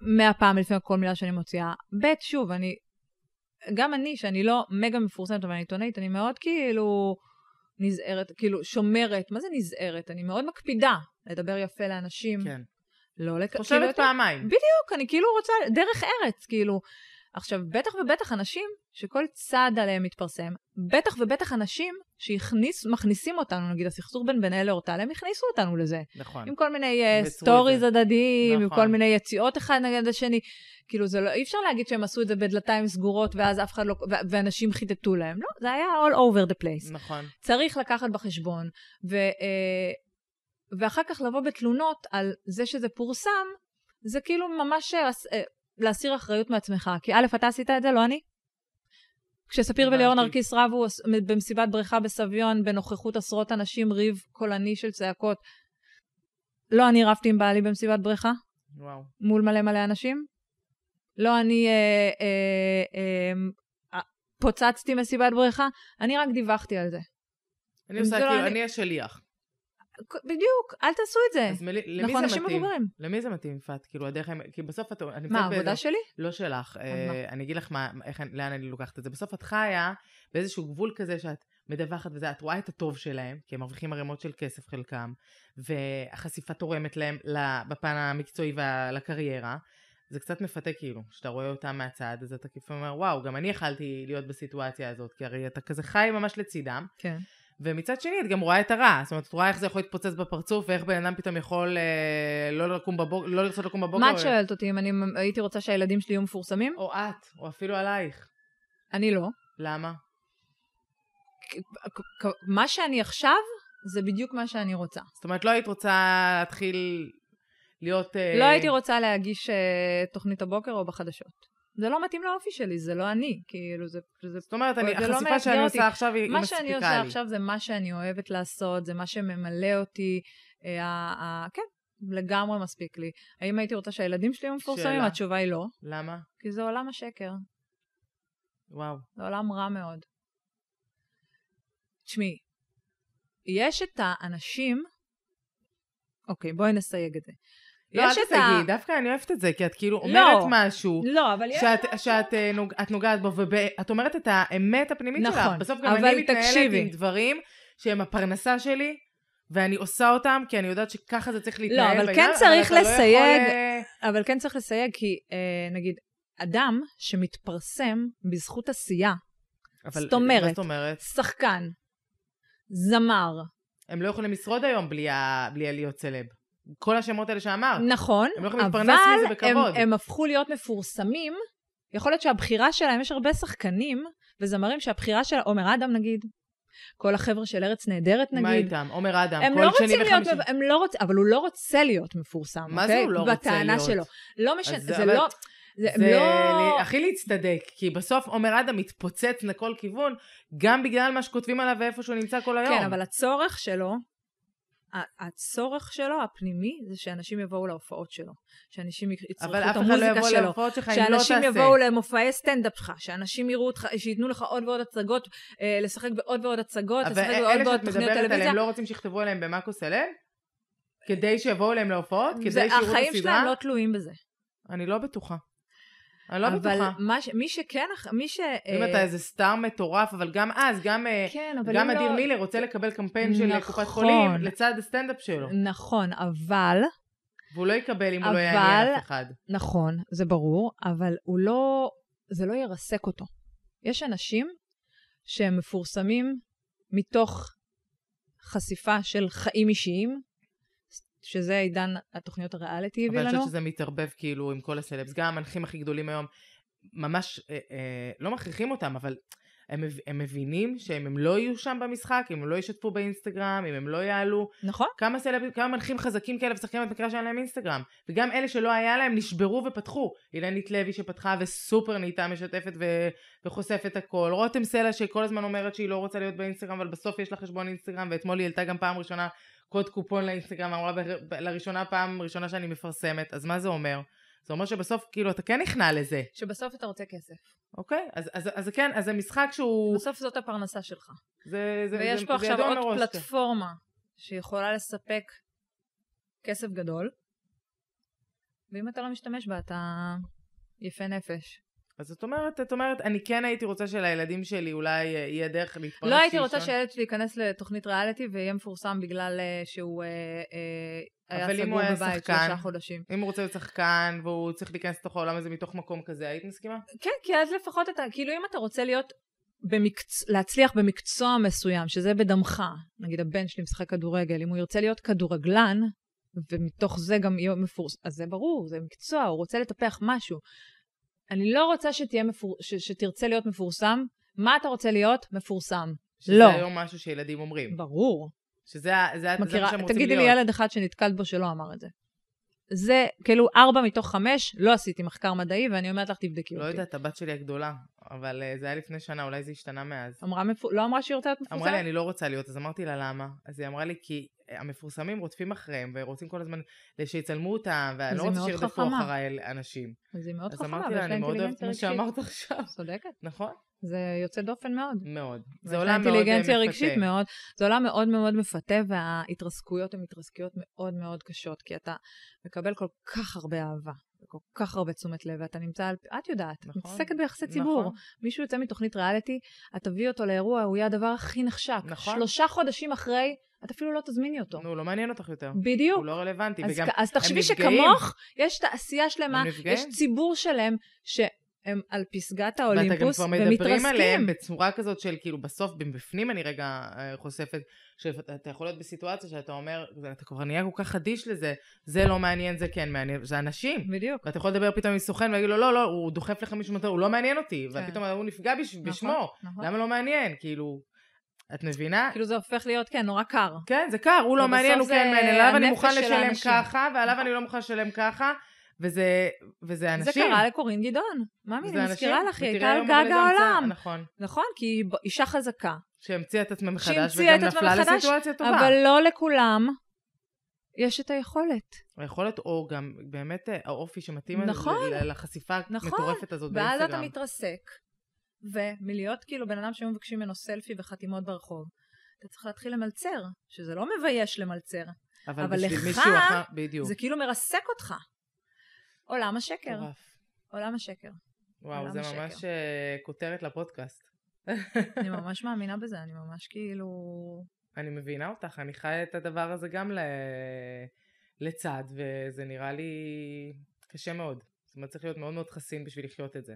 [SPEAKER 2] מאה פעם לפני כל מילה שאני מוציאה. ב', שוב, אני, גם אני, שאני לא מגה מפורסמת, אבל אני עיתונאית, אני מאוד כאילו נזהרת, כאילו שומרת, מה זה נזהרת? אני מאוד מקפידה לדבר יפה לאנשים.
[SPEAKER 1] כן.
[SPEAKER 2] לא לק...
[SPEAKER 1] חושבת
[SPEAKER 2] כאילו,
[SPEAKER 1] פעמיים.
[SPEAKER 2] בדיוק, אני כאילו רוצה, דרך ארץ, כאילו. עכשיו, בטח ובטח אנשים שכל צעד עליהם מתפרסם, בטח ובטח אנשים שמכניסים אותנו, נגיד הסכסוך בין בן אל לאורטל, הם הכניסו אותנו לזה.
[SPEAKER 1] נכון.
[SPEAKER 2] עם כל מיני uh,
[SPEAKER 1] את
[SPEAKER 2] סטוריז. הדדיים, עם
[SPEAKER 1] נכון.
[SPEAKER 2] כל מיני יציאות אחד נגד השני. כאילו, זה לא, אי אפשר להגיד שהם עשו את זה בדלתיים סגורות, ואז אף אחד לא, ו- ואנשים חיטטו להם. לא, זה היה all over the place.
[SPEAKER 1] נכון.
[SPEAKER 2] צריך לקחת בחשבון, ו, אה, ואחר כך לבוא בתלונות על זה שזה פורסם, זה כאילו ממש אה, אה, להסיר אחריות מעצמך. כי א', אתה עשית את זה, לא אני. כשספיר. וליאור נרקיס רבו במסיבת בריכה בסביון, בנוכחות עשרות אנשים, ריב קולני של צעקות, לא אני רבתי עם בעלי במסיבת בריכה,
[SPEAKER 1] וואו.
[SPEAKER 2] מול מלא מלא אנשים. לא אני אה, אה, אה, אה, פוצצתי מסיבת בריכה, אני רק דיווחתי על זה.
[SPEAKER 1] אני עושה
[SPEAKER 2] לא
[SPEAKER 1] כאילו,
[SPEAKER 2] אני-
[SPEAKER 1] אני השליח.
[SPEAKER 2] בדיוק, אל תעשו את זה.
[SPEAKER 1] אז מלי- למי
[SPEAKER 2] אנחנו
[SPEAKER 1] זה
[SPEAKER 2] אנשים
[SPEAKER 1] מתאים?
[SPEAKER 2] מבוגרים.
[SPEAKER 1] למי זה מתאים, יפעת? כאילו, הדרך... כי בסוף את... אני
[SPEAKER 2] מה, העבודה שלי?
[SPEAKER 1] לא שלך. אה, אני אגיד לך מה, איך, לאן אני לוקחת את זה. בסוף את חיה באיזשהו גבול כזה שאת מדווחת וזה, את רואה את הטוב שלהם, כי הם מרוויחים ערימות של כסף חלקם, והחשיפה תורמת להם בפן המקצועי ולקריירה. זה קצת מפתה כאילו, כשאתה רואה אותם מהצד, אז אתה כאילו אומר, וואו, גם אני יכלתי להיות בסיטואציה הזאת, כי הרי אתה כזה חי ממש לצידם.
[SPEAKER 2] כן.
[SPEAKER 1] ומצד שני את גם רואה את הרע, זאת אומרת את רואה איך זה יכול להתפוצץ בפרצוף ואיך בן אדם פתאום יכול אה, לא לקום בבוקר, לא לרצות לקום בבוקר.
[SPEAKER 2] מה את שואלת אותי, אם אני הייתי רוצה שהילדים שלי יהיו מפורסמים?
[SPEAKER 1] או את, או אפילו עלייך.
[SPEAKER 2] אני לא.
[SPEAKER 1] למה?
[SPEAKER 2] מה שאני עכשיו, זה בדיוק מה שאני רוצה.
[SPEAKER 1] זאת אומרת לא היית רוצה להתחיל להיות... אה,
[SPEAKER 2] לא הייתי רוצה להגיש אה, תוכנית הבוקר או בחדשות. זה לא מתאים לאופי שלי, זה לא אני, כאילו, זה... זה
[SPEAKER 1] זאת אומרת, אני,
[SPEAKER 2] זה לא
[SPEAKER 1] החשיפה
[SPEAKER 2] מאתגר
[SPEAKER 1] שאני
[SPEAKER 2] אותי.
[SPEAKER 1] עושה עכשיו היא היא
[SPEAKER 2] מה
[SPEAKER 1] מספיקה
[SPEAKER 2] שאני
[SPEAKER 1] לי.
[SPEAKER 2] עושה עכשיו זה מה שאני אוהבת לעשות, זה מה שממלא אותי. אה, ה- ה- כן, לגמרי מספיק לי. האם הייתי רוצה שהילדים שלי יהיו מפורסמים? התשובה היא לא,
[SPEAKER 1] למה?
[SPEAKER 2] כי זה עולם השקר.
[SPEAKER 1] וואו.
[SPEAKER 2] זה עולם רע מאוד. תשמעי, יש את האנשים, אוקיי, בואי נסייג את זה.
[SPEAKER 1] לא,
[SPEAKER 2] יש את
[SPEAKER 1] תסייגי, דווקא אני אוהבת את זה, כי את כאילו
[SPEAKER 2] לא.
[SPEAKER 1] אומרת משהו.
[SPEAKER 2] לא, אבל יש...
[SPEAKER 1] שאת, שאת אה, נוג, את נוגעת בו, ואת אומרת את האמת הפנימית שלך.
[SPEAKER 2] נכון,
[SPEAKER 1] בסוף גם
[SPEAKER 2] אבל
[SPEAKER 1] אני מתנהלת. עם דברים שהם הפרנסה שלי, ואני עושה אותם, כי אני יודעת שככה זה צריך להתנהל.
[SPEAKER 2] לא, אבל
[SPEAKER 1] בעניין,
[SPEAKER 2] כן צריך
[SPEAKER 1] אתה לא יכול,
[SPEAKER 2] לסייג,
[SPEAKER 1] אה,
[SPEAKER 2] אבל כן צריך לסייג, כי אה, נגיד, אדם שמתפרסם בזכות עשייה,
[SPEAKER 1] אבל,
[SPEAKER 2] זאת אומרת-
[SPEAKER 1] זאת אומרת?
[SPEAKER 2] שחקן, זמר,
[SPEAKER 1] הם לא יכולים לשרוד היום בלי, ה... בלי להיות סלב. כל השמות האלה שאמרת.
[SPEAKER 2] נכון,
[SPEAKER 1] הם לא יכולים
[SPEAKER 2] אבל
[SPEAKER 1] להתפרנס מזה
[SPEAKER 2] הם. הם הפכו להיות מפורסמים. יכול להיות שהבחירה שלהם, יש הרבה שחקנים וזמרים שהבחירה של עומר אדם נגיד, כל החבר'ה של ארץ נהדרת נגיד,
[SPEAKER 1] מה איתם? עומר אדם, כל
[SPEAKER 2] לא
[SPEAKER 1] שני
[SPEAKER 2] רוצים להיות,
[SPEAKER 1] וחמישי.
[SPEAKER 2] הם לא רוצ, אבל הוא לא רוצה להיות מפורסם,
[SPEAKER 1] מה זה
[SPEAKER 2] אוקיי?
[SPEAKER 1] הוא לא רוצה
[SPEAKER 2] בטענה
[SPEAKER 1] להיות?
[SPEAKER 2] שלו. לא משנה, זה
[SPEAKER 1] אבל-
[SPEAKER 2] לא... זה,
[SPEAKER 1] זה
[SPEAKER 2] לא...
[SPEAKER 1] הכי להצטדק, כי בסוף עומר אדם מתפוצץ לכל כיוון, גם בגלל מה שכותבים עליו ואיפה שהוא נמצא כל היום.
[SPEAKER 2] כן, אבל הצורך שלו, הצורך שלו, הפנימי, זה שאנשים יבואו להופעות שלו. שאנשים יצרכו
[SPEAKER 1] אבל
[SPEAKER 2] את
[SPEAKER 1] לא
[SPEAKER 2] המוזיקה
[SPEAKER 1] יבוא
[SPEAKER 2] שלו.
[SPEAKER 1] אם לא.
[SPEAKER 2] שאנשים יבואו למופעי סטנדאפ שלך, שאנשים יראו אותך, שייתנו לך עוד ועוד הצגות, אה, לשחק בעוד ועוד הצגות,
[SPEAKER 1] אבל
[SPEAKER 2] לשחק
[SPEAKER 1] אלה
[SPEAKER 2] בעוד ועוד
[SPEAKER 1] שאת
[SPEAKER 2] תוכניות
[SPEAKER 1] מדברת
[SPEAKER 2] טלוויזיה.
[SPEAKER 1] עליהם לא רוצים שיכתבו עליהם במאקו סלב? כדי שיבואו אליהם להופעות? כדי שיראו את
[SPEAKER 2] החיים
[SPEAKER 1] הסדרה?
[SPEAKER 2] שלהם לא תלויים בזה.
[SPEAKER 1] אני לא בטוחה. אני לא
[SPEAKER 2] אבל
[SPEAKER 1] בטוחה.
[SPEAKER 2] מה ש- מי שכן, מי ש...
[SPEAKER 1] אם
[SPEAKER 2] אה,
[SPEAKER 1] אתה איזה סטאר מטורף, אבל גם אז, גם, אה,
[SPEAKER 2] כן, אבל
[SPEAKER 1] גם אדיר
[SPEAKER 2] לא-
[SPEAKER 1] מילר רוצה לקבל קמפיין של
[SPEAKER 2] נכון.
[SPEAKER 1] קופת חולים לצד הסטנדאפ שלו.
[SPEAKER 2] נכון, אבל,
[SPEAKER 1] והוא לא יקבל אם הוא לא
[SPEAKER 2] אבל-
[SPEAKER 1] יעניין אף אחד.
[SPEAKER 2] נכון, זה ברור, אבל הוא לא, זה לא ירסק אותו. יש אנשים שהם מפורסמים מתוך חשיפה של חיים אישיים, שזה עידן התוכניות הריאליטי הביא
[SPEAKER 1] אבל אני
[SPEAKER 2] לנו.
[SPEAKER 1] חושבת שזה מתערבב כאילו עם כל הסלבס. גם המנחים הכי גדולים היום, ממש אה, אה, לא מכריחים אותם, אבל הם, הם מבינים שאם הם לא יהיו שם במשחק, אם הם לא ישתפו באינסטגרם, אם הם לא יעלו,
[SPEAKER 2] נכון?
[SPEAKER 1] כמה סלבים, כמה מנחים חזקים כאלה ושחקנים את מקרה שאין להם אינסטגרם. וגם אלה שלא היה להם נשברו ופתחו. אילנית לוי שפתחה וסופר נהייתה משתפת ו... וחושפת הכל. רותם סלע שכל הזמן אומרת שהיא לא רוצה להיות באינסטגרם, אבל בסוף יש לה חשבון אינסטגרם, ואתמול היא העלתה גם פעם ראשונה קוד קופון לאינסטגרם, אמרה. לראשונה פעם ראשונה שאני מפרסמת. אז מה זה אומר? זה אומר שבסוף כאילו אתה כן נכנע לזה,
[SPEAKER 2] שבסוף אתה רוצה כסף.
[SPEAKER 1] אוקיי? אז, אז, אז כן, אז זה משחק שהוא...
[SPEAKER 2] בסוף זאת הפרנסה שלך.
[SPEAKER 1] זה, זה,
[SPEAKER 2] ויש
[SPEAKER 1] זה,
[SPEAKER 2] פה
[SPEAKER 1] זה
[SPEAKER 2] עכשיו עוד
[SPEAKER 1] מראש.
[SPEAKER 2] פלטפורמה שיכולה לספק כסף גדול, ואם אתה לא משתמש בה, אתה יפה נפש.
[SPEAKER 1] אז זאת אומרת, את אומרת, אני כן הייתי רוצה שלילדים שלי אולי אה, יהיה דרך להתפרנס.
[SPEAKER 2] לא הייתי רוצה. שהילד שלי ייכנס לתוכנית ריאליטי ויהיה מפורסם בגלל אה, שהוא אה, אה, היה סגור בבית שלושה חודשים.
[SPEAKER 1] אם הוא רוצה להיות שחקן והוא צריך להיכנס לתוך העולם הזה מתוך מקום כזה, היית מסכימה?
[SPEAKER 2] כן, כי אז לפחות אתה, כאילו אם אתה רוצה להיות במקצ... להצליח במקצוע מסוים, שזה בדמך, נגיד הבן שלי משחק כדורגל, אם הוא ירצה להיות כדורגלן, ומתוך זה גם יהיה מפורסם, אז זה ברור, זה מקצוע, הוא רוצה לטפח משהו. אני לא רוצה שתהיה מפור... ש... שתרצה להיות מפורסם. מה אתה רוצה להיות? מפורסם.
[SPEAKER 1] שזה
[SPEAKER 2] לא.
[SPEAKER 1] היום משהו שילדים אומרים.
[SPEAKER 2] ברור.
[SPEAKER 1] שזה זה, זה מה שהם רוצים
[SPEAKER 2] תגידי
[SPEAKER 1] להיות.
[SPEAKER 2] לי ילד אחד שנתקלת בו שלא אמר את זה. זה כאילו ארבע מתוך חמש, לא עשיתי מחקר מדעי, ואני אומרת לך, תבדקי
[SPEAKER 1] לא
[SPEAKER 2] אותי.
[SPEAKER 1] יודעת, הבת שלי הגדולה, אבל אה, זה היה לפני שנה, אולי זה השתנה מאז.
[SPEAKER 2] אמרה, מפור... לא אמרה שהיא רוצה להיות מפורסמת?
[SPEAKER 1] אמרה לי, אני לא רוצה להיות, אז אמרתי לה, למה? אז היא אמרה לי, כי המפורסמים רודפים אחריהם, ורוצים כל הזמן שיצלמו אותם, ואני
[SPEAKER 2] אז
[SPEAKER 1] לא רוצה שירדפו. אחריי אנשים.
[SPEAKER 2] אז היא מאוד
[SPEAKER 1] אז
[SPEAKER 2] חכמה,
[SPEAKER 1] אמרתי
[SPEAKER 2] ויש
[SPEAKER 1] לה, אני מאוד אוהבת מה. שאמרת עכשיו.
[SPEAKER 2] צודקת.
[SPEAKER 1] נכון?
[SPEAKER 2] זה יוצא דופן מאוד.
[SPEAKER 1] מאוד. זה עולם מאוד אה,
[SPEAKER 2] אינטליגנציה רגשית. מאוד. זה עולם מאוד מאוד מפתה, וההתרסקויות הן התרסקויות מאוד מאוד קשות, כי אתה מקבל כל כך הרבה אהבה, וכל כך הרבה תשומת לב, ואתה נמצא על... את יודעת, את
[SPEAKER 1] נכון,
[SPEAKER 2] מתעסקת ביחסי ציבור.
[SPEAKER 1] נכון.
[SPEAKER 2] מישהו יוצא מתוכנית ריאליטי, את תביאי אותו לאירוע, הוא יהיה הדבר הכי נחשק.
[SPEAKER 1] נכון.
[SPEAKER 2] שלושה חודשים אחרי, את אפילו לא תזמיני אותו.
[SPEAKER 1] נו, לא מעניין אותך יותר.
[SPEAKER 2] בדיוק.
[SPEAKER 1] הוא לא רלוונטי,
[SPEAKER 2] אז,
[SPEAKER 1] וגם
[SPEAKER 2] אז תחשבי. שכמוך, יש תעשייה שלמה. יש ציבור שלם שהם על פסגת
[SPEAKER 1] ואתה גם
[SPEAKER 2] האולימפוס
[SPEAKER 1] כבר מדברים עליהם
[SPEAKER 2] ומתרסקים.
[SPEAKER 1] בצורה כזאת של כאילו בסוף בפנים אני רגע אה, חושפת שאתה יכול להיות בסיטואציה שאתה אומר אתה כבר נהיה כל כך אדיש לזה זה לא מעניין זה כן מעניין זה אנשים
[SPEAKER 2] בדיוק.
[SPEAKER 1] ואתה יכול לדבר פתאום עם סוכן ולהגיד לו לא לא הוא דוחף לך מישהו הוא לא מעניין אותי
[SPEAKER 2] כן.
[SPEAKER 1] ופתאום הוא נפגע בש, בשמו
[SPEAKER 2] נכון.
[SPEAKER 1] למה לא מעניין כאילו את מבינה?
[SPEAKER 2] כאילו זה הופך להיות, כן, נורא קר.
[SPEAKER 1] כן, זה קר, הוא לא מעניין, הוא כן מעניין, עליו אני מוכן
[SPEAKER 2] של
[SPEAKER 1] לשלם. ככה, ועליו אני לא מוכן לשלם ככה, וזה, וזה
[SPEAKER 2] זה
[SPEAKER 1] אנשים.
[SPEAKER 2] קרה לקורין גדעון. מאמי,
[SPEAKER 1] זה
[SPEAKER 2] אני מזכירה לך, היא הייתה על גג העולם.
[SPEAKER 1] נכון.
[SPEAKER 2] נכון, כי היא אישה חזקה.
[SPEAKER 1] שהמציאה את עצמה מחדש, וגם נפלה
[SPEAKER 2] מחדש,
[SPEAKER 1] לסיטואציה טובה.
[SPEAKER 2] אבל לא לכולם יש את היכולת.
[SPEAKER 1] היכולת, או גם באמת אה, האופי שמתאים
[SPEAKER 2] נכון.
[SPEAKER 1] לחשיפה
[SPEAKER 2] נכון.
[SPEAKER 1] המטורפת הזאת
[SPEAKER 2] ואז אתה
[SPEAKER 1] באינסטגרם.
[SPEAKER 2] מתרסק, ומלהיות כאילו בן אדם שהיו מבקשים ממנו סלפי וחתימות ברחוב, אתה צריך להתחיל למלצר, שזה לא מבייש למלצר,
[SPEAKER 1] אבל
[SPEAKER 2] אבל
[SPEAKER 1] בשביל
[SPEAKER 2] לך
[SPEAKER 1] מישהו אחר, בדיוק.
[SPEAKER 2] זה כאילו מרסק אותך. עולם השקר. עולם השקר.
[SPEAKER 1] וואו, זה
[SPEAKER 2] השקר.
[SPEAKER 1] ממש אה, כותרת לפודקאסט.
[SPEAKER 2] אני ממש מאמינה בזה, אני ממש כאילו...
[SPEAKER 1] אני מבינה אותך, אני חיה את הדבר הזה גם ל... לצד, וזה נראה לי קשה מאוד. זאת אומרת, צריך להיות מאוד מאוד חסין בשביל לחיות את זה.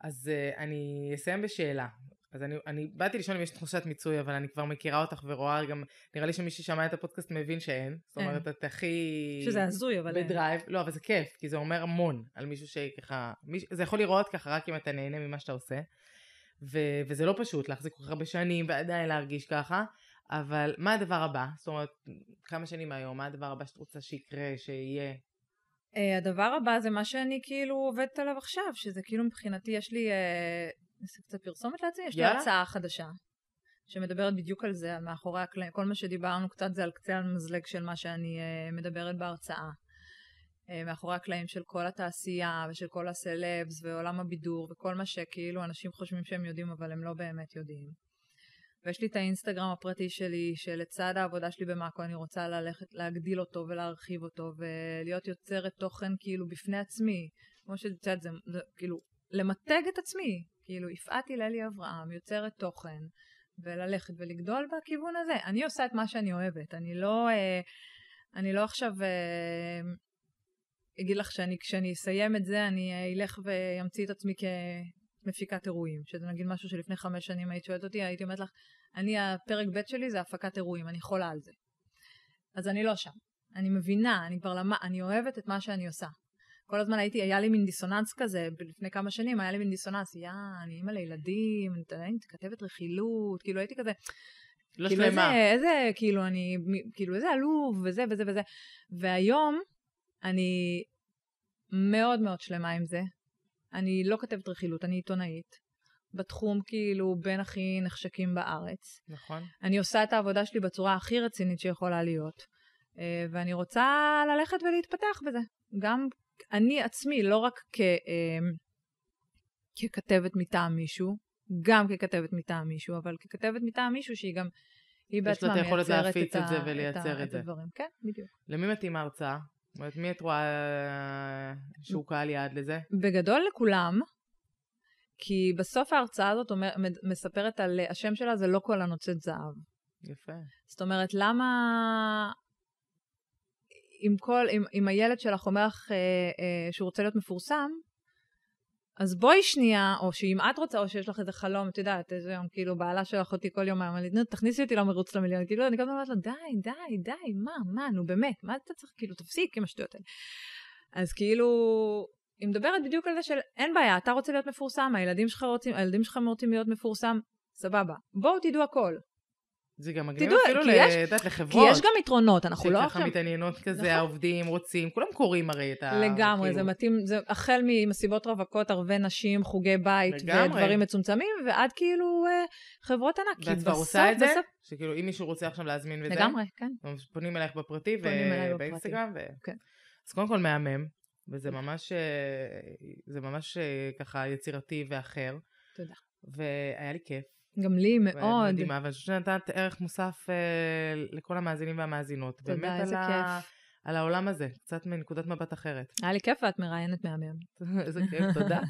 [SPEAKER 1] אז uh, אני אסיים בשאלה. אז אני, אני באתי לשאול אם יש תחושת מיצוי, אבל אני כבר מכירה אותך ורואה גם, נראה לי שמי ששמע את הפודקאסט מבין שאין. זאת
[SPEAKER 2] אין.
[SPEAKER 1] אומרת, את הכי...
[SPEAKER 2] שזה הזוי, אבל... אין.
[SPEAKER 1] בדרייב, לא, אבל זה כיף, כי זה אומר המון על מישהו שככה, מיש, זה יכול לראות ככה רק אם אתה נהנה ממה שאתה עושה, ו, וזה לא פשוט להחזיק כל כך הרבה שנים ועדיין להרגיש ככה, אבל מה הדבר הבא? זאת אומרת, כמה שנים מהיום, מה הדבר הבא שאת רוצה שיקרה, שיהיה?
[SPEAKER 2] Uh, הדבר הבא זה מה שאני כאילו עובדת עליו עכשיו, שזה כאילו מבחינתי יש לי, uh, נעשה קצת פרסומת לעצמי, יש לי. הרצאה חדשה, שמדברת בדיוק על זה, על מאחורי הקלעים, כל מה שדיברנו קצת זה על קצה המזלג של מה שאני uh, מדברת בהרצאה. Uh, מאחורי הקלעים של כל התעשייה ושל כל הסלבס ועולם הבידור וכל מה שכאילו אנשים חושבים שהם יודעים אבל הם לא באמת יודעים. ויש לי את האינסטגרם הפרטי שלי, שלצד העבודה שלי במאקו אני רוצה ללכת, להגדיל אותו ולהרחיב אותו, ולהיות יוצרת תוכן כאילו בפני עצמי. כמו שאת יודעת, זה, זה כאילו, למתג את עצמי. כאילו, יפעת הללי אברהם, יוצרת תוכן, וללכת ולגדול בכיוון הזה. אני עושה את מה שאני אוהבת. אני לא, אה, אני לא עכשיו אה, אגיד לך שאני, כשאני אסיים את זה, אני אלך ואמציא את עצמי כמפיקת אירועים. שזה נגיד משהו שלפני חמש שנים היית שואלת אותי, הייתי אומרת לך, אני, הפרק ב' שלי זה הפקת אירועים, אני חולה על זה. אז אני לא שם. אני מבינה, אני כבר למד, אני אוהבת את מה שאני עושה. כל הזמן הייתי, היה לי מין דיסוננס כזה, לפני כמה שנים היה לי מין דיסוננס, יא, אני אימא לילדים, אני כתבת רכילות, כאילו הייתי כזה,
[SPEAKER 1] לא
[SPEAKER 2] כאילו
[SPEAKER 1] שלמה.
[SPEAKER 2] איזה, איזה, כאילו אני, כאילו איזה עלוב, וזה וזה וזה. והיום, אני מאוד מאוד שלמה עם זה. אני לא כתבת רכילות, אני עיתונאית. בתחום כאילו בין הכי נחשקים בארץ.
[SPEAKER 1] נכון.
[SPEAKER 2] אני עושה את העבודה שלי בצורה הכי רצינית שיכולה להיות. אה, ואני רוצה ללכת ולהתפתח בזה. גם אני עצמי, לא רק כ, אה, ככתבת מטעם מישהו, גם ככתבת מטעם מישהו, אבל ככתבת מטעם מישהו שהיא גם, היא
[SPEAKER 1] יש לה
[SPEAKER 2] בעצמה
[SPEAKER 1] את היכולת
[SPEAKER 2] מייצרת
[SPEAKER 1] להפיץ
[SPEAKER 2] את,
[SPEAKER 1] את זה
[SPEAKER 2] ה-
[SPEAKER 1] ולייצר
[SPEAKER 2] ה-
[SPEAKER 1] את זה.
[SPEAKER 2] הדברים. כן, בדיוק.
[SPEAKER 1] למי מתאימה ההרצאה? זאת אומרת, מי את רואה אה, שהוא קהל יעד לזה?
[SPEAKER 2] בגדול לכולם, כי בסוף ההרצאה הזאת אומר, מספרת על, השם שלה זה לא כל הנוצאת זהב.
[SPEAKER 1] יפה.
[SPEAKER 2] זאת אומרת, למה אם, כל, אם, אם הילד שלך אומר לך אה, אה, שהוא רוצה להיות מפורסם, אז בואי שנייה, או שאם את רוצה, או שיש לך איזה חלום, את יודעת, איזה יום, כאילו, בעלה של אחותי כל יום אמרה לי, נו, תכניסי אותי למרוץ למיליון. כאילו, אני הזמן אומרת לו, די, די, די, מה, מה, נו, באמת, מה אתה צריך, כאילו, תפסיק עם השטויות האלה. אז כאילו, היא מדברת בדיוק על זה של, אין בעיה, אתה רוצה להיות מפורסם, הילדים שלך רוצים, הילדים שלך רוצים להיות מפורסם, סבבה. בואו תדעו הכל.
[SPEAKER 1] זה גם מגניב
[SPEAKER 2] תדעו,
[SPEAKER 1] אפילו
[SPEAKER 2] כי
[SPEAKER 1] ל-
[SPEAKER 2] יש-
[SPEAKER 1] את יודעת,
[SPEAKER 2] כי
[SPEAKER 1] לחברות.
[SPEAKER 2] יש גם יתרונות, אנחנו לא
[SPEAKER 1] שככה. מתעניינות כזה,
[SPEAKER 2] נכון.
[SPEAKER 1] העובדים רוצים, כולם קוראים הרי את ה...
[SPEAKER 2] לגמרי, זה
[SPEAKER 1] כאילו,
[SPEAKER 2] מתאים, זה החל ממסיבות רווקות, ערבי נשים, חוגי בית
[SPEAKER 1] לגמרי.
[SPEAKER 2] ודברים מצומצמים, ועד כאילו אה, חברות ענק.
[SPEAKER 1] ואת כבר עושה את זה?
[SPEAKER 2] בסוף-
[SPEAKER 1] שכאילו אם מישהו רוצה עכשיו להזמין וזה?
[SPEAKER 2] לגמרי, כן.
[SPEAKER 1] פונים אלייך
[SPEAKER 2] בפרטי.
[SPEAKER 1] ובאינסטגרם? ו...
[SPEAKER 2] כן.
[SPEAKER 1] אז קודם כל מהמם, וזה ממש, אה, זה ממש אה, ככה יצירתי ואחר.
[SPEAKER 2] תודה.
[SPEAKER 1] והיה לי כיף.
[SPEAKER 2] גם לי מאוד.
[SPEAKER 1] מדהימה, ואני חושבת שנתת ערך מוסף אה, לכל המאזינים והמאזינות.
[SPEAKER 2] תודה,
[SPEAKER 1] באמת
[SPEAKER 2] איזה
[SPEAKER 1] על ה-
[SPEAKER 2] כיף.
[SPEAKER 1] על העולם הזה, קצת מנקודת מבט אחרת.
[SPEAKER 2] היה לי כיף ואת מראיינת מהמם.
[SPEAKER 1] איזה כיף, תודה.